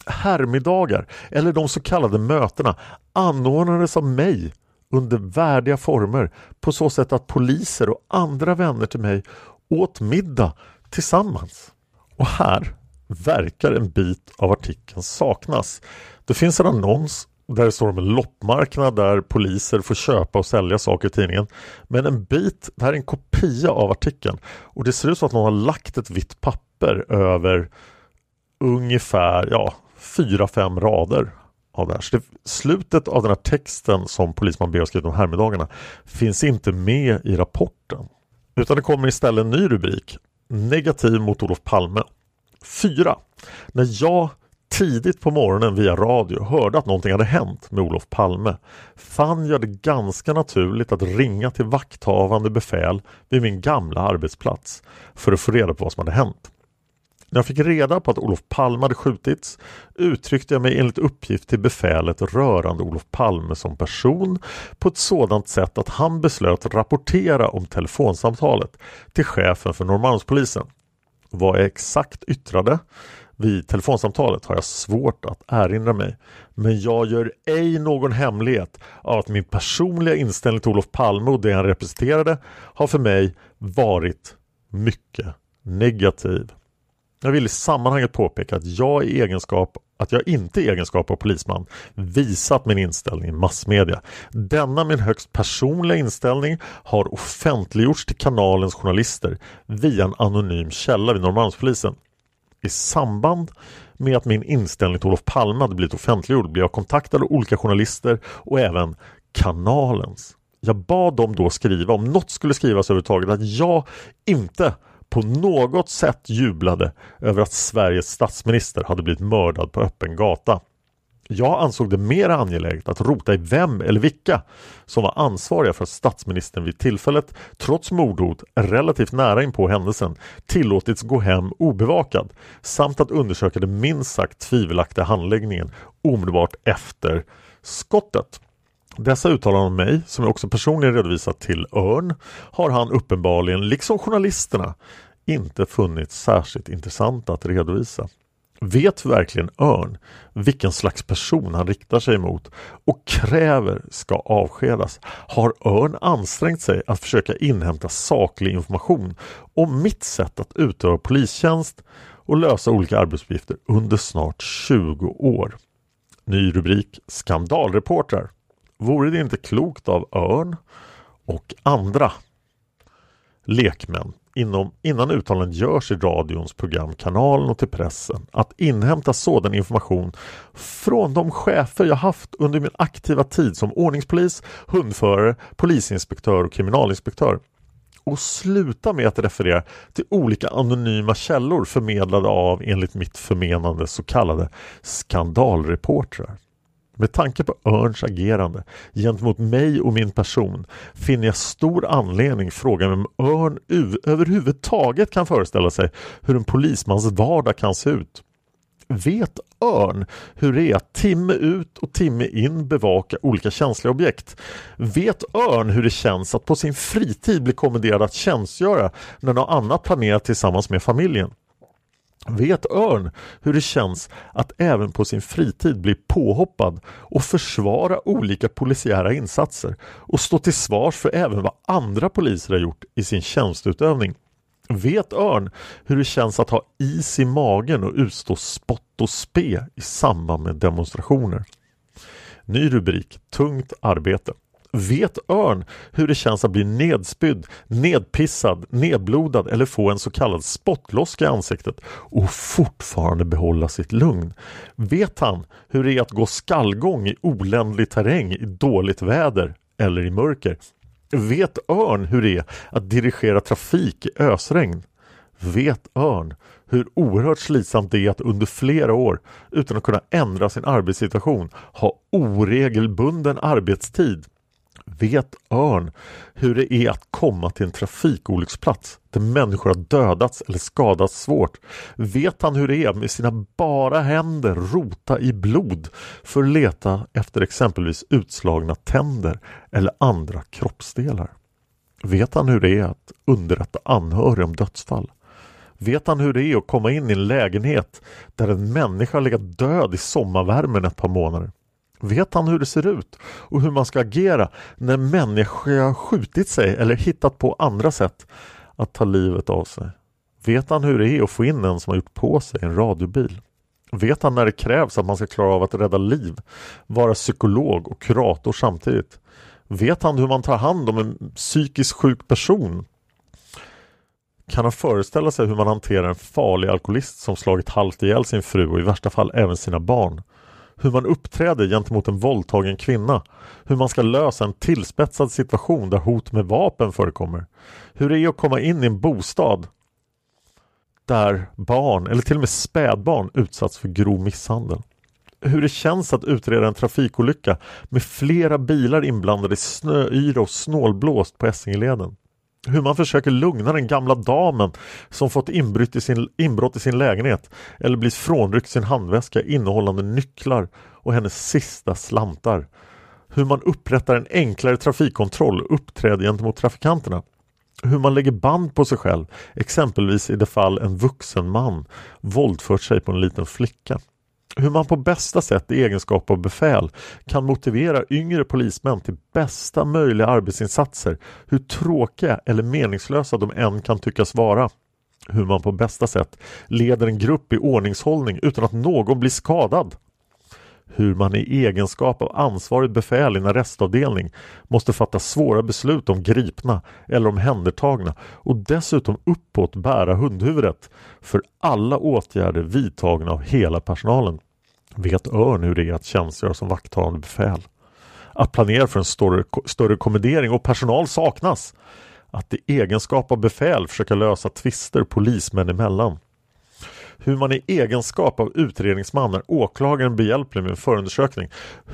Härmiddagar eller de så kallade mötena anordnades av mig under värdiga former på så sätt att poliser och andra vänner till mig åt middag tillsammans. Och här verkar en bit av artikeln saknas. Det finns en annons där det står om en loppmarknad där poliser får köpa och sälja saker i tidningen. Men en bit, det här är en kopia av artikeln och det ser ut som att någon har lagt ett vitt papper över ungefär ja, fyra, fem rader av det här. Så det, slutet av den här texten som polisman B har skrivit om härmiddagarna finns inte med i rapporten. Utan det kommer istället en ny rubrik. Negativ mot Olof Palme. 4. När jag tidigt på morgonen via radio hörde att någonting hade hänt med Olof Palme fann jag det ganska naturligt att ringa till vakthavande befäl vid min gamla arbetsplats för att få reda på vad som hade hänt. När jag fick reda på att Olof Palme hade skjutits uttryckte jag mig enligt uppgift till befälet rörande Olof Palme som person på ett sådant sätt att han beslöt rapportera om telefonsamtalet till chefen för Norrmalmspolisen. Vad jag exakt yttrade vid telefonsamtalet har jag svårt att erinra mig. Men jag gör ej någon hemlighet av att min personliga inställning till Olof Palme och det han representerade har för mig varit mycket negativ. Jag vill i sammanhanget påpeka att jag i egenskap att jag inte i egenskap av polisman visat min inställning i massmedia. Denna min högst personliga inställning har offentliggjorts till kanalens journalister via en anonym källa vid Norrmalmspolisen. I samband med att min inställning till Olof Palme hade blivit offentliggjord blev jag kontaktad av olika journalister och även kanalens. Jag bad dem då skriva, om något skulle skrivas överhuvudtaget, att jag inte på något sätt jublade över att Sveriges statsminister hade blivit mördad på öppen gata. Jag ansåg det mer angeläget att rota i vem eller vilka som var ansvariga för att statsministern vid tillfället, trots mordhot relativt nära in på händelsen, tillåtits gå hem obevakad samt att undersöka den minst sagt tvivelaktiga handläggningen omedelbart efter skottet. Dessa uttalanden om mig, som jag också personligen redovisat till Örn, har han uppenbarligen, liksom journalisterna, inte funnit särskilt intressanta att redovisa. Vet verkligen Örn vilken slags person han riktar sig mot och kräver ska avskedas? Har Örn ansträngt sig att försöka inhämta saklig information om mitt sätt att utöva polistjänst och lösa olika arbetsuppgifter under snart 20 år? Ny rubrik Skandalreportrar. Vore det inte klokt av Örn och andra lekmän inom, innan uttalanden görs i radions programkanalen och till pressen att inhämta sådan information från de chefer jag haft under min aktiva tid som ordningspolis, hundförare, polisinspektör och kriminalinspektör. Och sluta med att referera till olika anonyma källor förmedlade av, enligt mitt förmenande, så kallade skandalreportrar. Med tanke på Örns agerande gentemot mig och min person finner jag stor anledning fråga mig om Örn överhuvudtaget kan föreställa sig hur en polismans vardag kan se ut. Vet Örn hur det är att timme ut och timme in bevaka olika känsliga objekt? Vet Örn hur det känns att på sin fritid bli kommenderad att tjänstgöra när något annat planerat tillsammans med familjen? Vet Örn hur det känns att även på sin fritid bli påhoppad och försvara olika polisiära insatser och stå till svars för även vad andra poliser har gjort i sin tjänstutövning? Vet Örn hur det känns att ha is i magen och utstå spott och spe i samband med demonstrationer? Ny rubrik Tungt arbete Vet Örn hur det känns att bli nedspydd, nedpissad, nedblodad eller få en så kallad spottloska i ansiktet och fortfarande behålla sitt lugn? Vet han hur det är att gå skallgång i oländlig terräng i dåligt väder eller i mörker? Vet Örn hur det är att dirigera trafik i ösregn? Vet Örn hur oerhört slitsamt det är att under flera år utan att kunna ändra sin arbetssituation ha oregelbunden arbetstid Vet Örn hur det är att komma till en trafikolycksplats där människor har dödats eller skadats svårt? Vet han hur det är med sina bara händer rota i blod för att leta efter exempelvis utslagna tänder eller andra kroppsdelar? Vet han hur det är att underrätta anhöriga om dödsfall? Vet han hur det är att komma in i en lägenhet där en människa legat död i sommarvärmen ett par månader? Vet han hur det ser ut och hur man ska agera när människor har skjutit sig eller hittat på andra sätt att ta livet av sig? Vet han hur det är att få in en som har gjort på sig en radiobil? Vet han när det krävs att man ska klara av att rädda liv, vara psykolog och kurator samtidigt? Vet han hur man tar hand om en psykiskt sjuk person? Kan han föreställa sig hur man hanterar en farlig alkoholist som slagit halvt ihjäl sin fru och i värsta fall även sina barn? Hur man uppträder gentemot en våldtagen kvinna, hur man ska lösa en tillspetsad situation där hot med vapen förekommer, hur det är att komma in i en bostad där barn eller till och med spädbarn utsatts för grov misshandel. Hur det känns att utreda en trafikolycka med flera bilar inblandade i snöyra och snålblåst på Essingeleden hur man försöker lugna den gamla damen som fått inbrott i sin, inbrott i sin lägenhet eller blivit frånryckt sin handväska innehållande nycklar och hennes sista slantar. Hur man upprättar en enklare trafikkontroll och uppträder gentemot trafikanterna. Hur man lägger band på sig själv, exempelvis i det fall en vuxen man våldfört sig på en liten flicka hur man på bästa sätt i egenskap av befäl kan motivera yngre polismän till bästa möjliga arbetsinsatser, hur tråkiga eller meningslösa de än kan tyckas vara. Hur man på bästa sätt leder en grupp i ordningshållning utan att någon blir skadad. Hur man i egenskap av ansvarigt befäl i en arrestavdelning måste fatta svåra beslut om gripna eller omhändertagna och dessutom uppåt bära hundhuvudet för alla åtgärder vidtagna av hela personalen vet Örn hur det är att tjänstgöra som vakthavande befäl. Att planera för en större, större kommendering och personal saknas. att i egenskap av befäl försöka lösa tvister polismän emellan. Hur man i egenskap av utredningsman är åklagaren behjälplig med en förundersökning.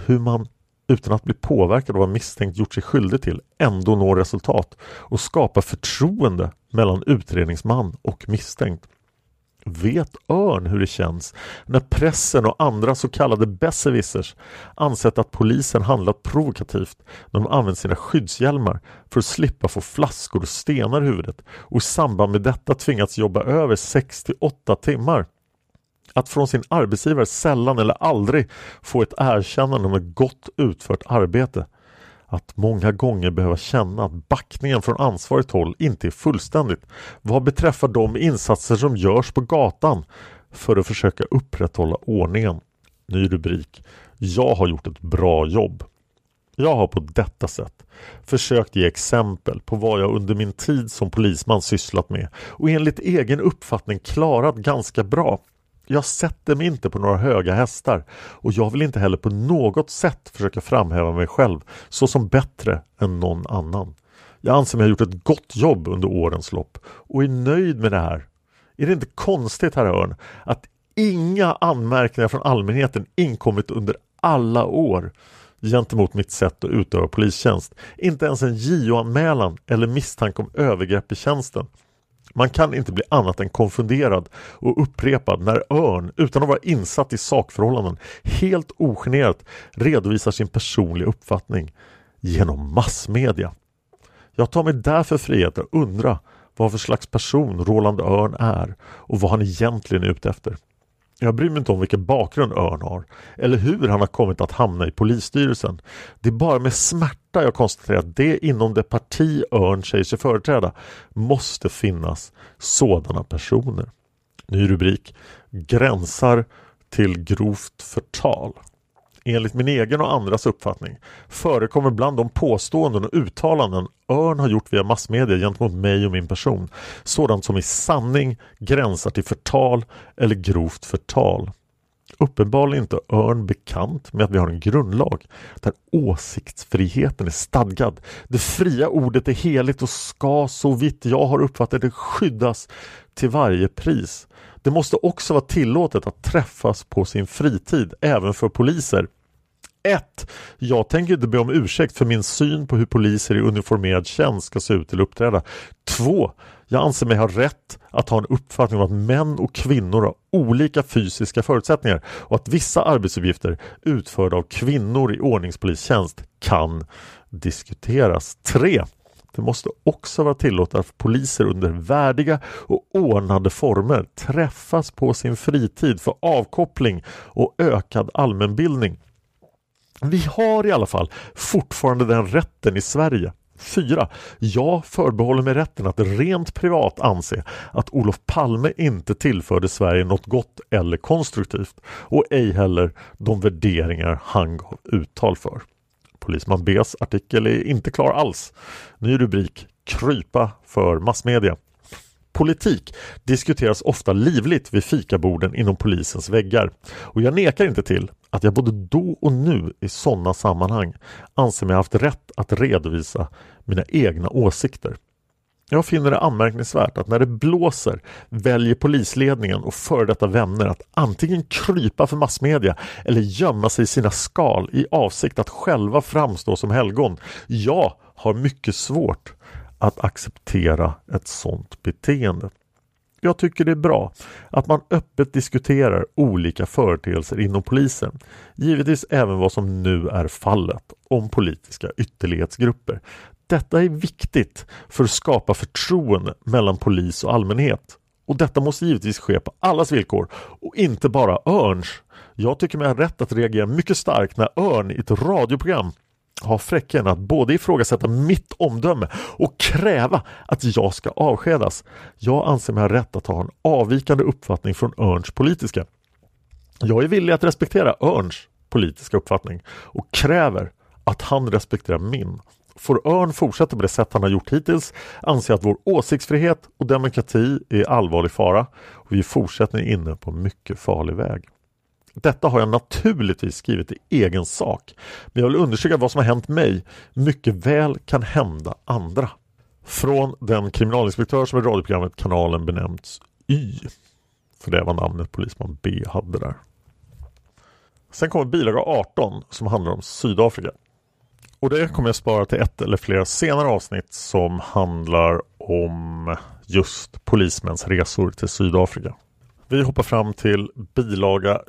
Hur man utan att bli påverkad av vad misstänkt gjort sig skyldig till ändå når resultat och skapar förtroende mellan utredningsman och misstänkt. Vet Örn hur det känns när pressen och andra så kallade besserwissers ansett att polisen handlat provokativt när de använt sina skyddshjälmar för att slippa få flaskor och stenar i huvudet och i samband med detta tvingats jobba över 6-8 timmar? Att från sin arbetsgivare sällan eller aldrig få ett erkännande om ett gott utfört arbete att många gånger behöva känna att backningen från ansvarigt håll inte är fullständigt vad beträffar de insatser som görs på gatan för att försöka upprätthålla ordningen. Ny rubrik Jag har gjort ett bra jobb. Jag har på detta sätt försökt ge exempel på vad jag under min tid som polisman sysslat med och enligt egen uppfattning klarat ganska bra. Jag sätter mig inte på några höga hästar och jag vill inte heller på något sätt försöka framhäva mig själv såsom bättre än någon annan. Jag anser mig ha gjort ett gott jobb under årens lopp och är nöjd med det här. Är det inte konstigt, herr Örn, att inga anmärkningar från allmänheten inkommit under alla år gentemot mitt sätt att utöva polistjänst. Inte ens en JO-anmälan eller misstanke om övergrepp i tjänsten. Man kan inte bli annat än konfunderad och upprepad när Örn, utan att vara insatt i sakförhållanden, helt ogenerat redovisar sin personliga uppfattning genom massmedia. Jag tar mig därför frihet att undra vad för slags person Roland Örn är och vad han egentligen är ute efter. Jag bryr mig inte om vilken bakgrund Örn har eller hur han har kommit att hamna i polisstyrelsen. Det är bara med smärta jag konstaterar att det inom det parti Örn säger sig företräda måste finnas sådana personer. Ny rubrik Gränsar till grovt förtal enligt min egen och andras uppfattning förekommer bland de påståenden och uttalanden Örn har gjort via massmedia gentemot mig och min person sådant som i sanning gränsar till förtal eller grovt förtal. Uppenbarligen inte Örn bekant med att vi har en grundlag där åsiktsfriheten är stadgad. Det fria ordet är heligt och ska så vitt jag har uppfattat det skyddas till varje pris. Det måste också vara tillåtet att träffas på sin fritid även för poliser 1. Jag tänker inte be om ursäkt för min syn på hur poliser i uniformerad tjänst ska se ut eller uppträda. 2. Jag anser mig ha rätt att ha en uppfattning om att män och kvinnor har olika fysiska förutsättningar och att vissa arbetsuppgifter utförda av kvinnor i ordningspolistjänst kan diskuteras. 3. Det måste också vara tillåtet att poliser under värdiga och ordnade former träffas på sin fritid för avkoppling och ökad allmänbildning. Vi har i alla fall fortfarande den rätten i Sverige. 4. Jag förbehåller mig rätten att rent privat anse att Olof Palme inte tillförde Sverige något gott eller konstruktivt och ej heller de värderingar han gav uttal för. Polisman B's artikel är inte klar alls. Ny rubrik Krypa för massmedia. Politik diskuteras ofta livligt vid fikaborden inom polisens väggar och jag nekar inte till att jag både då och nu i sådana sammanhang anser mig haft rätt att redovisa mina egna åsikter. Jag finner det anmärkningsvärt att när det blåser väljer polisledningen och före detta vänner att antingen krypa för massmedia eller gömma sig i sina skal i avsikt att själva framstå som helgon. Jag har mycket svårt att acceptera ett sådant beteende. Jag tycker det är bra att man öppet diskuterar olika företeelser inom polisen. Givetvis även vad som nu är fallet om politiska ytterlighetsgrupper. Detta är viktigt för att skapa förtroende mellan polis och allmänhet. Och detta måste givetvis ske på allas villkor och inte bara Örns. Jag tycker mig ha rätt att reagera mycket starkt när Örn i ett radioprogram har fräcken att både ifrågasätta mitt omdöme och kräva att jag ska avskedas. Jag anser mig ha rätt att ha en avvikande uppfattning från Örns politiska. Jag är villig att respektera Örns politiska uppfattning och kräver att han respekterar min. Får Örn fortsätta på det sätt han har gjort hittills anser jag att vår åsiktsfrihet och demokrati är allvarlig fara och vi är fortsättning inne på mycket farlig väg. Detta har jag naturligtvis skrivit i egen sak, men jag vill undersöka vad som har hänt mig mycket väl kan hända andra. Från den kriminalinspektör som i radioprogrammet Kanalen benämnts Y. För det var namnet polisman B hade där. Sen kommer bilaga 18 som handlar om Sydafrika. Och det kommer jag spara till ett eller flera senare avsnitt som handlar om just polismäns resor till Sydafrika. Vi hoppar fram till bilaga,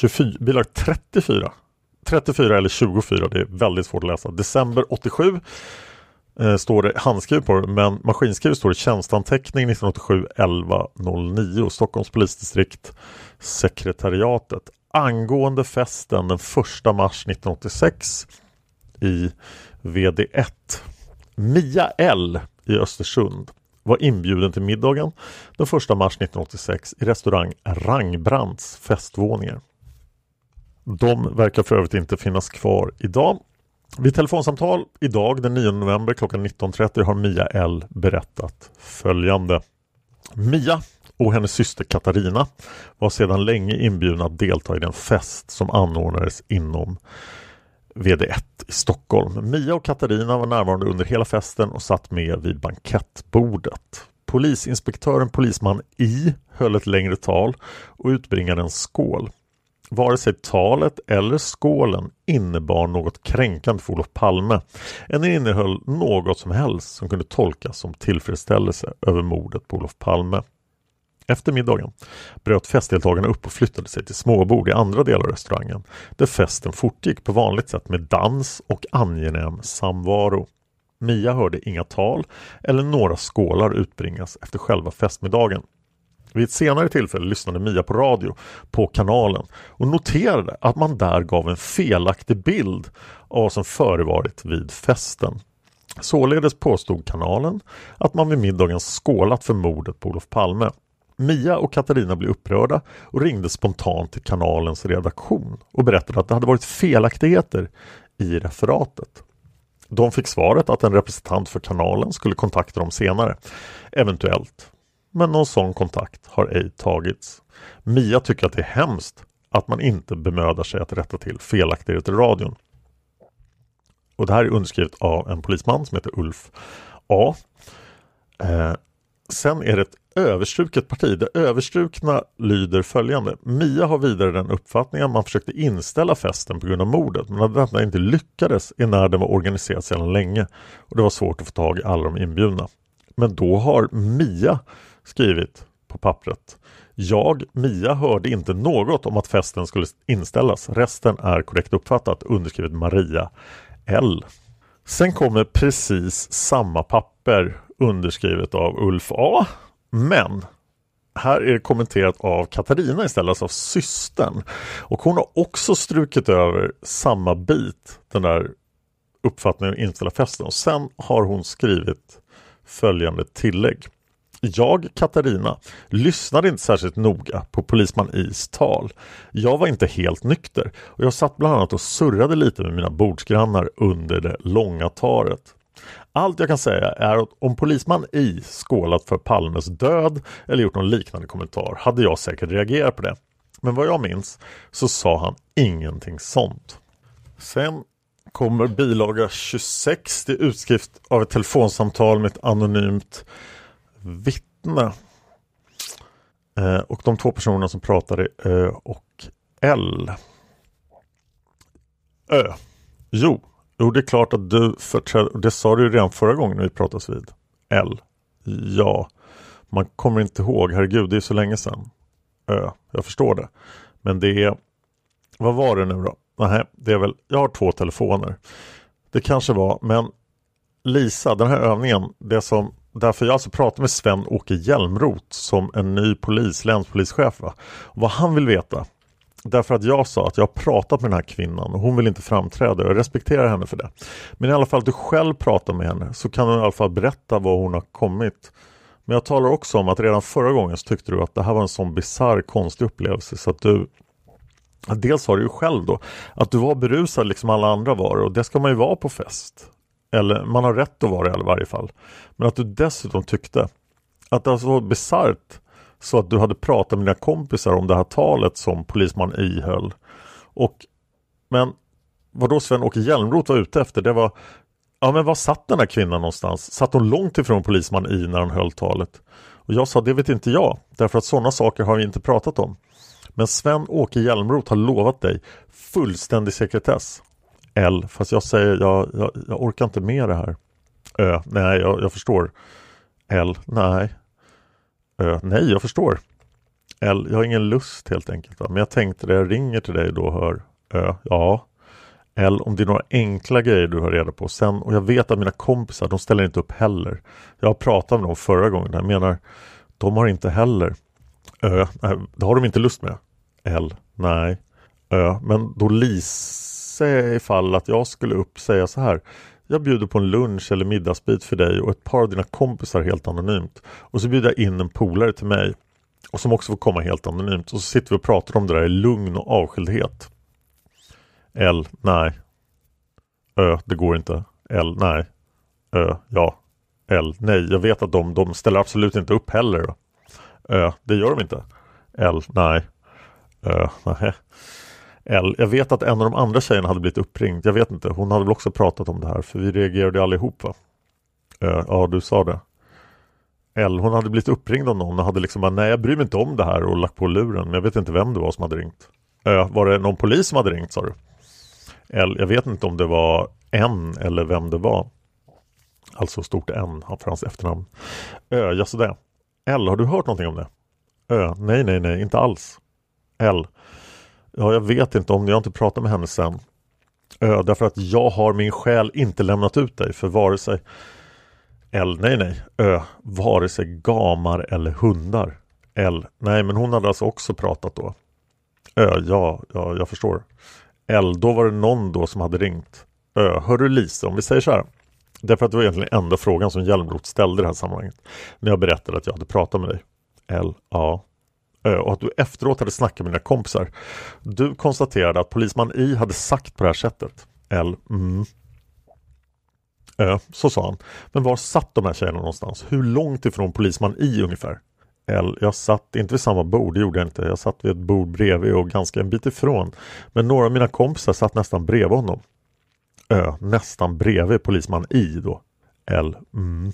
24, bilaga 34. 34 eller 24, det är väldigt svårt att läsa. December 87 eh, står det handskrivet på det, men maskinskrivet står det tjänstanteckning 1987 1109 Stockholms polisdistrikt sekretariatet angående festen den 1 mars 1986 i VD1. Mia L i Östersund var inbjuden till middagen den 1 mars 1986 i restaurang Rangbrands festvåningar. De verkar för övrigt inte finnas kvar idag. Vid telefonsamtal idag den 9 november klockan 19.30 har Mia L berättat följande. Mia och hennes syster Katarina var sedan länge inbjudna att delta i den fest som anordnades inom VD1 i Stockholm. Mia och Katarina var närvarande under hela festen och satt med vid bankettbordet. Polisinspektören polisman I höll ett längre tal och utbringade en skål. Vare sig talet eller skålen innebar något kränkande för Olof Palme än innehöll något som helst som kunde tolkas som tillfredsställelse över mordet på Olof Palme. Efter middagen bröt festdeltagarna upp och flyttade sig till småbord i andra delar av restaurangen där festen fortgick på vanligt sätt med dans och angenäm samvaro. Mia hörde inga tal eller några skålar utbringas efter själva festmiddagen. Vid ett senare tillfälle lyssnade Mia på radio på kanalen och noterade att man där gav en felaktig bild av vad som förevarit vid festen. Således påstod kanalen att man vid middagen skålat för mordet på Olof Palme. Mia och Katarina blev upprörda och ringde spontant till kanalens redaktion och berättade att det hade varit felaktigheter i referatet. De fick svaret att en representant för kanalen skulle kontakta dem senare, eventuellt. Men någon sån kontakt har ej tagits. Mia tycker att det är hemskt att man inte bemödar sig att rätta till felaktigheter i radion. Och det här är underskrivet av en polisman som heter Ulf A. Eh, sen är det ett överstruket parti. Det överstrukna lyder följande. Mia har vidare den uppfattningen att man försökte inställa festen på grund av mordet men att detta inte lyckades när den var organiserad sedan länge och det var svårt att få tag i alla de inbjudna. Men då har Mia skrivit på pappret jag, Mia, hörde inte något om att festen skulle inställas. Resten är korrekt uppfattat, underskrivet Maria L. Sen kommer precis samma papper underskrivet av Ulf A men här är det kommenterat av Katarina istället, alltså av systern. Och hon har också strukit över samma bit, den där uppfattningen om inställa festen. Och sen har hon skrivit följande tillägg. Jag, Katarina, lyssnade inte särskilt noga på polisman Is tal. Jag var inte helt nykter och jag satt bland annat och surrade lite med mina bordsgrannar under det långa taret. Allt jag kan säga är att om polisman I skålat för Palmes död eller gjort någon liknande kommentar hade jag säkert reagerat på det. Men vad jag minns så sa han ingenting sånt. Sen kommer bilaga 26, till utskrift av ett telefonsamtal med ett anonymt vittne. Eh, och de två personerna som pratade Ö och L. Ö. Jo, Jo, det är klart att du förträder, det sa du ju redan förra gången vi pratades vid. L. Ja, man kommer inte ihåg, herregud, det är så länge sedan. Ö, jag förstår det. Men det är, vad var det nu då? Nej, det är väl, jag har två telefoner. Det kanske var, men Lisa, den här övningen, det som Därför jag alltså pratar med Sven-Åke Hjälmroth som en ny polis, länspolischef. Va? Och vad han vill veta Därför att jag sa att jag har pratat med den här kvinnan och hon vill inte framträda. Jag respekterar henne för det. Men i alla fall att du själv pratar med henne så kan du i alla fall berätta var hon har kommit. Men jag talar också om att redan förra gången så tyckte du att det här var en sån bizarr konstig upplevelse så att du Dels har du ju själv då att du var berusad liksom alla andra var och det ska man ju vara på fest. Eller man har rätt att vara det i varje fall. Men att du dessutom tyckte att det var så bisarrt så att du hade pratat med dina kompisar om det här talet som polisman I höll. Och, men vad då Sven-Åke Hjälmroth var ute efter det var Ja men var satt den här kvinnan någonstans? Satt hon långt ifrån polisman I när hon höll talet? Och jag sa det vet inte jag, därför att sådana saker har vi inte pratat om. Men Sven-Åke Hjälmroth har lovat dig fullständig sekretess. L, fast jag säger jag, jag, jag orkar inte med det här. Ö, nej jag, jag förstår. L, nej. Eh, nej jag förstår. L, jag har ingen lust helt enkelt. Va? Men jag tänkte det, jag ringer till dig då och hör. Ö, ja. L, om det är några enkla grejer du har reda på sen och jag vet att mina kompisar de ställer inte upp heller. Jag har pratat med dem förra gången. Jag menar, de har inte heller. Ö, nej, det har de inte lust med. L, nej. Ö, men då Lise ifall att jag skulle upp säga så här. Jag bjuder på en lunch eller middagsbit för dig och ett par av dina kompisar helt anonymt. Och så bjuder jag in en polare till mig. Och som också får komma helt anonymt. Och så sitter vi och pratar om det där i lugn och avskildhet. L. Nej. Ö. Det går inte. L. Nej. Ö. Ja. L. Nej. Jag vet att de, de ställer absolut inte upp heller. Ö. Det gör de inte. L. Nej. Ö. Nej. L. Jag vet att en av de andra tjejerna hade blivit uppringd. Jag vet inte. Hon hade väl också pratat om det här. För vi reagerade allihop va? Ö. Ja, du sa det. L. Hon hade blivit uppringd av någon och hade liksom bara, nej jag bryr mig inte om det här och lagt på luren. Men jag vet inte vem det var som hade ringt. Ö. Var det någon polis som hade ringt sa du? L. Jag vet inte om det var N eller vem det var. Alltså stort N för hans efternamn. Ö. jaså det. L. Har du hört någonting om det? Ö. Nej, nej, nej, inte alls. L. Ja, jag vet inte om jag har inte pratat med henne sen. Ö. Därför att jag har min själ inte lämnat ut dig för vare sig L. Nej, nej. Ö. Vare sig gamar eller hundar. L. Nej, men hon hade alltså också pratat då. Ö. Ja, ja jag förstår. L. Då var det någon då som hade ringt. Ö. hörru Lisa, om vi säger så här. Därför att det var egentligen enda frågan som Hjälmroth ställde i det här sammanhanget. När jag berättade att jag hade pratat med dig. L. Ja. Eh, och att du efteråt hade snackat med dina kompisar. Du konstaterade att polisman I hade sagt på det här sättet. L. Mm. Ö. Så sa han. Men var satt de här tjejerna någonstans? Hur långt ifrån polisman I ungefär? L. Jag satt inte vid samma bord, det gjorde jag inte. Jag satt vid ett bord bredvid och ganska en bit ifrån. Men några av mina kompisar satt nästan bredvid honom. Ö. Nästan bredvid polisman I då. L. Mm.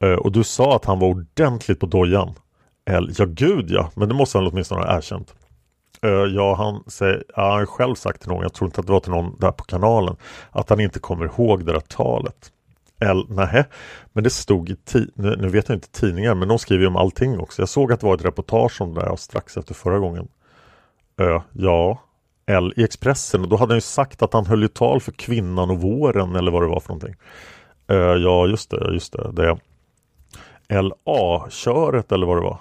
Ö. Och du sa att han var ordentligt på dojan. L. Ja gud ja, men det måste han åtminstone ha erkänt. Ö. Ja, han säger, ja, han har själv sagt till någon, jag tror inte att det var till någon där på kanalen, att han inte kommer ihåg det där talet. L, Nähä, men det stod i nu, nu vet jag inte tidningar, men de skriver ju om allting också. Jag såg att det var ett reportage om det där strax efter förra gången. Ö, ja. L i Expressen och då hade han ju sagt att han höll ju tal för kvinnan och våren eller vad det var för någonting. Ö, ja, just det, just det. det. LA-köret eller vad det var.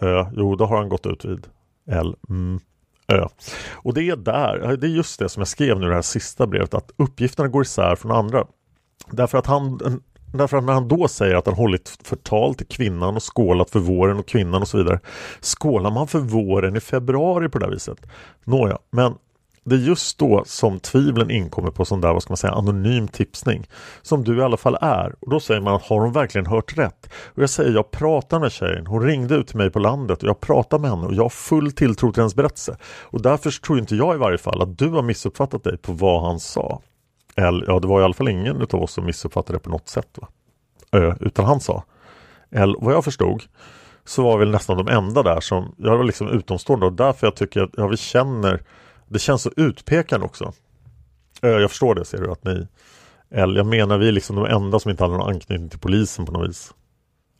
Ö, jo, då har han gått ut vid. L, mm. Ö. Och det är där, det är just det som jag skrev nu i det här sista brevet, att uppgifterna går isär från andra. Därför att han Därför att när han då säger att han hållit förtal till kvinnan och skålat för våren och kvinnan och så vidare. Skålar man för våren i februari på det viset? Nåja, men det är just då som tvivlen inkommer på sån där, vad ska man säga, anonym tipsning. Som du i alla fall är. Och då säger man, har hon verkligen hört rätt? Och jag säger, jag pratar med tjejen. Hon ringde ut till mig på landet och jag pratar med henne och jag har full tilltro till hennes berättelse. Och därför tror inte jag i varje fall att du har missuppfattat dig på vad han sa. Eller ja det var i alla fall ingen utav oss som missuppfattade det på något sätt. Va? Ö, utan han sa. Eller vad jag förstod så var vi nästan de enda där som, jag var liksom utomstående och därför jag tycker att ja, vi känner, det känns så utpekande också. Eh, jag förstår det ser du att ni, L, jag menar vi är liksom de enda som inte hade någon anknytning till polisen på något vis.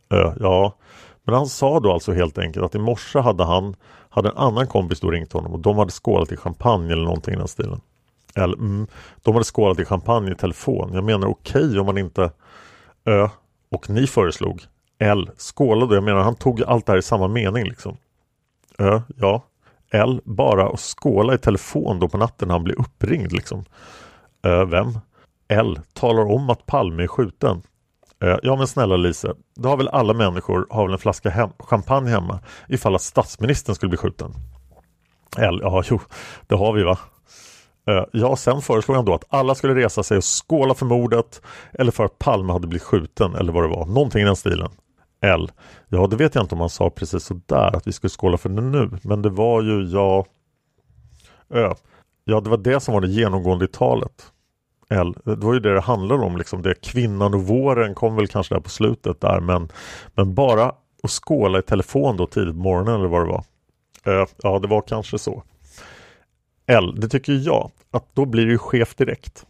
Ö, ja, men han sa då alltså helt enkelt att i morse hade han, hade en annan kompis då ringt honom och de hade skålat i champagne eller någonting i den stilen. L. Mm, de hade skålat i champagne i telefon. Jag menar okej okay, om man inte Ö. Och ni föreslog L. Skålade. Jag menar han tog allt det här i samma mening liksom. Ö. Ja. L. Bara att skåla i telefon då på natten när han blir uppringd liksom. Ö. Vem? L. Talar om att Palme är skjuten. Ö. Ja men snälla Lise. Då har väl alla människor har väl en flaska hem champagne hemma ifall att statsministern skulle bli skjuten. L. Ja jo, det har vi va. Ö, ja, sen föreslog han då att alla skulle resa sig och skåla för mordet eller för att Palme hade blivit skjuten eller vad det var. Någonting i den stilen. L. Ja, det vet jag inte om han sa precis sådär att vi skulle skåla för det nu. Men det var ju, ja... Ö. Ja, det var det som var det genomgående i talet. L, det var ju det det handlade om liksom. Det kvinnan och våren kom väl kanske där på slutet där men, men bara att skåla i telefon då tidigt på morgonen eller vad det var. Ö. ja, det var kanske så. L, det tycker jag att då blir det ju chef direkt.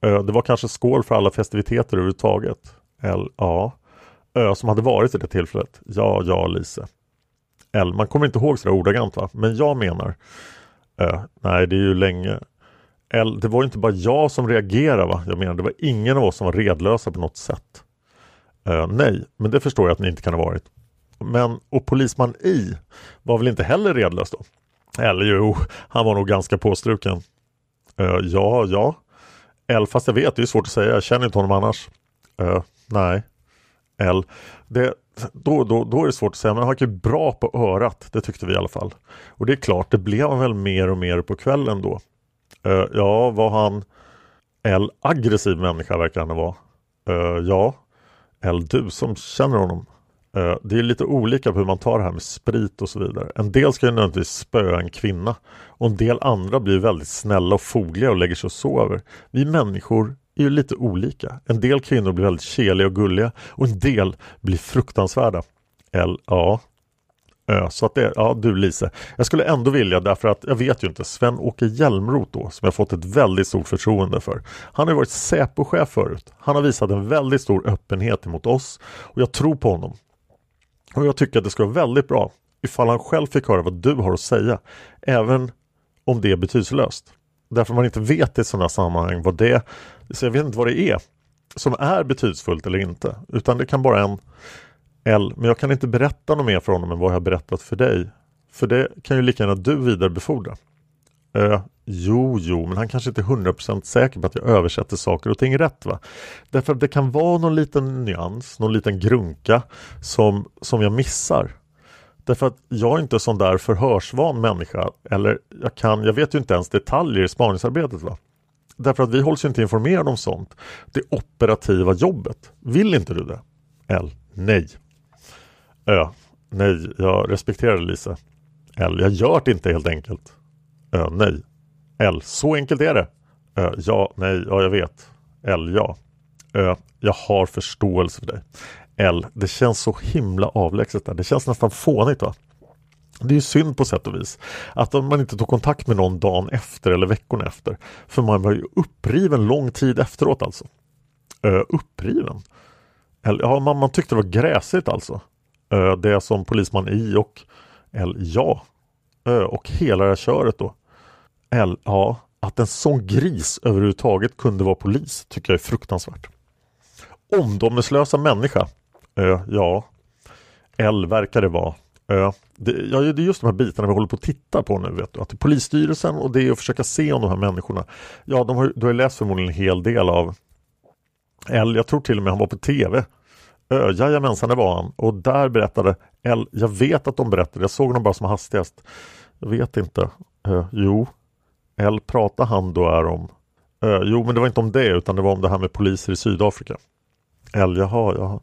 Ö. det var kanske skål för alla festiviteter överhuvudtaget. L, ja. Ö som hade varit i det tillfället. Ja, ja Lise. L, man kommer inte ihåg sådär ordagrant va? Men jag menar Ö, nej det är ju länge L, det var inte bara jag som reagerade va? Jag menar det var ingen av oss som var redlösa på något sätt. Ö, nej, men det förstår jag att ni inte kan ha varit. Men, och polisman I var väl inte heller redlös då? Eller jo, han var nog ganska påstruken. Ö, ja, ja. L, fast jag vet, det är svårt att säga, jag känner inte honom annars. Ö, nej. L. Det, då, då, då är det svårt att säga, men han gick bra på örat. Det tyckte vi i alla fall. Och det är klart, det blev han väl mer och mer på kvällen då. Uh, ja, var han L aggressiv människa verkar han vara. Uh, ja, L du som känner honom. Uh, det är lite olika på hur man tar det här med sprit och så vidare. En del ska ju nödvändigtvis spöa en kvinna och en del andra blir väldigt snälla och fogliga och lägger sig och sover. Vi människor är ju lite olika. En del kvinnor blir väldigt keliga och gulliga och en del blir fruktansvärda. L, A, Ö, så att det, ja du Lise, jag skulle ändå vilja därför att jag vet ju inte, Sven-Åke Hjälmroth då som jag fått ett väldigt stort förtroende för. Han har varit Säpo-chef förut. Han har visat en väldigt stor öppenhet emot oss och jag tror på honom. Och jag tycker att det skulle vara väldigt bra ifall han själv fick höra vad du har att säga, även om det är betydelselöst. Därför man inte vet i sådana sammanhang vad det så jag vet inte vad det är som är betydelsefullt eller inte. Utan det kan bara en L. Men jag kan inte berätta något mer för honom än vad jag har berättat för dig. För det kan ju lika gärna du vidarebefordra. Ö, jo, jo, men han kanske inte är 100% säker på att jag översätter saker och ting rätt. va? Därför att det kan vara någon liten nyans, någon liten grunka som, som jag missar. Därför att jag är inte sån där förhörsvan människa. Eller jag kan, jag vet ju inte ens detaljer i spaningsarbetet. va? Därför att vi hålls inte informerade om sånt. Det operativa jobbet. Vill inte du det? L. Nej. Ö. Nej, jag respekterar Lisa. L. Jag gör det inte helt enkelt. Ö. Nej. L. Så enkelt är det. Ö. Ja, nej, ja jag vet. L. Ja. Ö. Jag har förståelse för dig. L. Det känns så himla avlägset där. Det känns nästan fånigt va? Det är ju synd på sätt och vis att man inte tog kontakt med någon dagen efter eller veckorna efter. För man var ju uppriven lång tid efteråt alltså. Ö, uppriven? Eller, ja, man, man tyckte det var gräsigt alltså. Ö, det som polisman I och L, ja. Ö, och hela det här köret då. L, ja. Att en sån gris överhuvudtaget kunde vara polis tycker jag är fruktansvärt. Omdömeslösa människa. Ö, ja. L verkar det vara. Ö. det, ja, det är just de här bitarna vi håller på att titta på nu. Vet du. Att det är polisstyrelsen och det är att försöka se om de här människorna. Ja, de har, du har läst förmodligen en hel del av L. Jag tror till och med han var på TV. Ö, jajamensan, det var han. Och där berättade L. Jag vet att de berättade. Jag såg dem bara som hastigast. Jag vet inte. Ö, jo. L. Pratade han då är om Ö, Jo, men det var inte om det utan det var om det här med poliser i Sydafrika. L. Jaha, jaha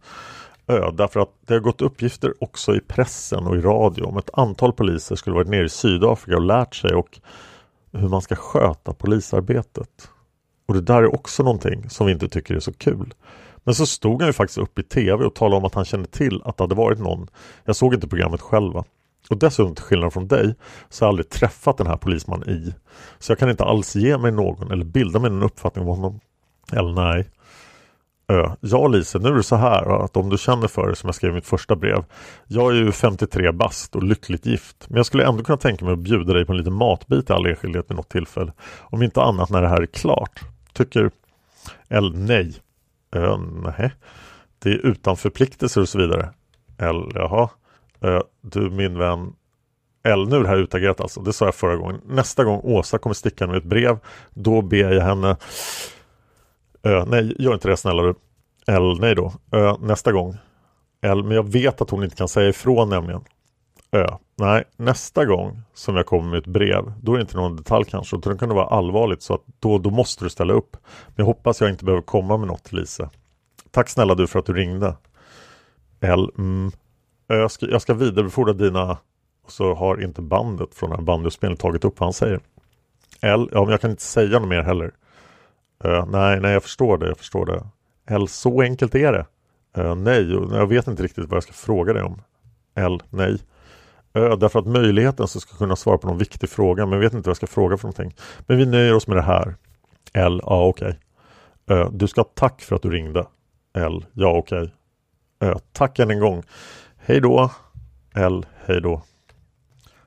öda därför att det har gått uppgifter också i pressen och i radio om ett antal poliser skulle varit nere i Sydafrika och lärt sig och hur man ska sköta polisarbetet. Och det där är också någonting som vi inte tycker är så kul. Men så stod han ju faktiskt upp i tv och talade om att han kände till att det hade varit någon. Jag såg inte programmet själva. Och dessutom till skillnad från dig så har jag aldrig träffat den här polismannen i. Så jag kan inte alls ge mig någon eller bilda mig en uppfattning om honom. Eller nej. Ja Lise, nu är det så här att om du känner för det som jag skrev i mitt första brev. Jag är ju 53 bast och lyckligt gift. Men jag skulle ändå kunna tänka mig att bjuda dig på en liten matbit i all enskildhet vid något tillfälle. Om inte annat när det här är klart. Tycker L nej. Ö, nej. Det är utan förpliktelser och så vidare. L, jaha. Ö, du min vän L, nu är det här utagerat alltså. Det sa jag förra gången. Nästa gång Åsa kommer sticka med ett brev. Då ber jag henne Ö, nej, gör inte det snälla du. L, nej då. Ö, nästa gång. L, men jag vet att hon inte kan säga ifrån nämligen. Ö, nej, nästa gång som jag kommer med ett brev, då är det inte någon detalj kanske, utan det kan det vara allvarligt så att då, då måste du ställa upp. Men jag hoppas jag inte behöver komma med något till Lise. Tack snälla du för att du ringde. L, mm, jag, ska, jag ska vidarebefordra dina och så har inte bandet från den här bandyspelningen tagit upp vad han säger. L, ja men jag kan inte säga något mer heller. Uh, nej, nej, jag förstår det. Jag förstår det. L, så enkelt är det. Uh, nej, jag vet inte riktigt vad jag ska fråga dig om. L, nej. Ö, därför att möjligheten så ska kunna svara på någon viktig fråga, men jag vet inte vad jag ska fråga för någonting. Men vi nöjer oss med det här. L, ja okej. Okay. du ska ha tack för att du ringde. L, ja okej. Okay. tack än en gång. Hej då. L, hej då.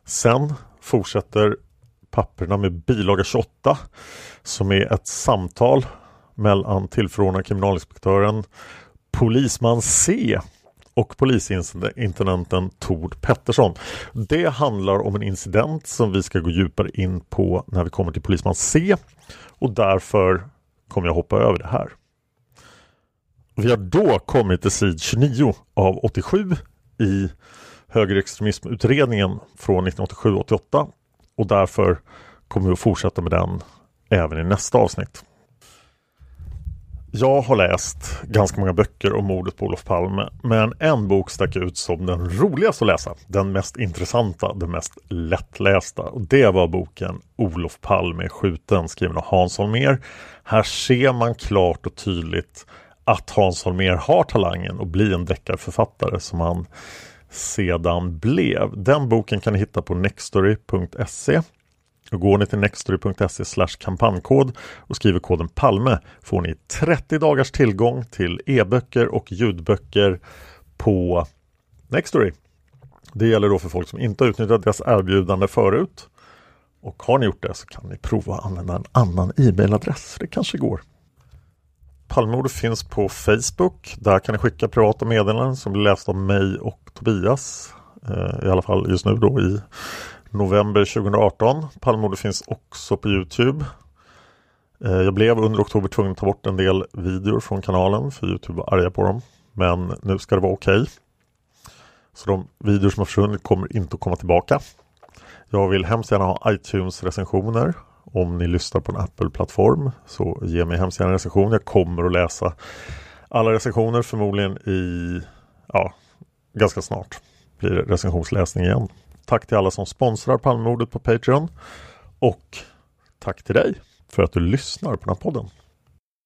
Sen fortsätter papperna med bilaga 28 som är ett samtal mellan tillförordnade kriminalinspektören polisman C och polisintendenten Tord Pettersson. Det handlar om en incident som vi ska gå djupare in på när vi kommer till polisman C och därför kommer jag hoppa över det här. Vi har då kommit till sid 29 av 87 i högerextremismutredningen från 1987-88 och därför kommer vi att fortsätta med den även i nästa avsnitt. Jag har läst ganska många böcker om mordet på Olof Palme men en bok stack ut som den roligaste att läsa. Den mest intressanta, den mest lättlästa. Och det var boken Olof Palme är skjuten skriven av Hans Holmér. Här ser man klart och tydligt att Hans Holmér har talangen att bli en deckarförfattare som han sedan blev. Den boken kan ni hitta på nextory.se. Går ni till nextory.se kampanjkod och skriver koden PALME får ni 30 dagars tillgång till e-böcker och ljudböcker på Nextory. Det gäller då för folk som inte har utnyttjat deras erbjudande förut. Och har ni gjort det så kan ni prova att använda en annan e-mailadress. Det kanske går. Palmemordet finns på Facebook. Där kan ni skicka privata meddelanden som blir lästa av mig och Tobias. Eh, I alla fall just nu då i november 2018. Palmemordet finns också på Youtube. Eh, jag blev under oktober tvungen att ta bort en del videor från kanalen för Youtube var arga på dem. Men nu ska det vara okej. Okay. Så de videor som har försvunnit kommer inte att komma tillbaka. Jag vill hemskt gärna ha iTunes recensioner om ni lyssnar på en Apple-plattform så ge mig hemskt gärna en recension. Jag kommer att läsa alla recensioner förmodligen i ja, ganska snart blir det recensionsläsning igen. Tack till alla som sponsrar Palmemordet på Patreon och tack till dig för att du lyssnar på den här podden.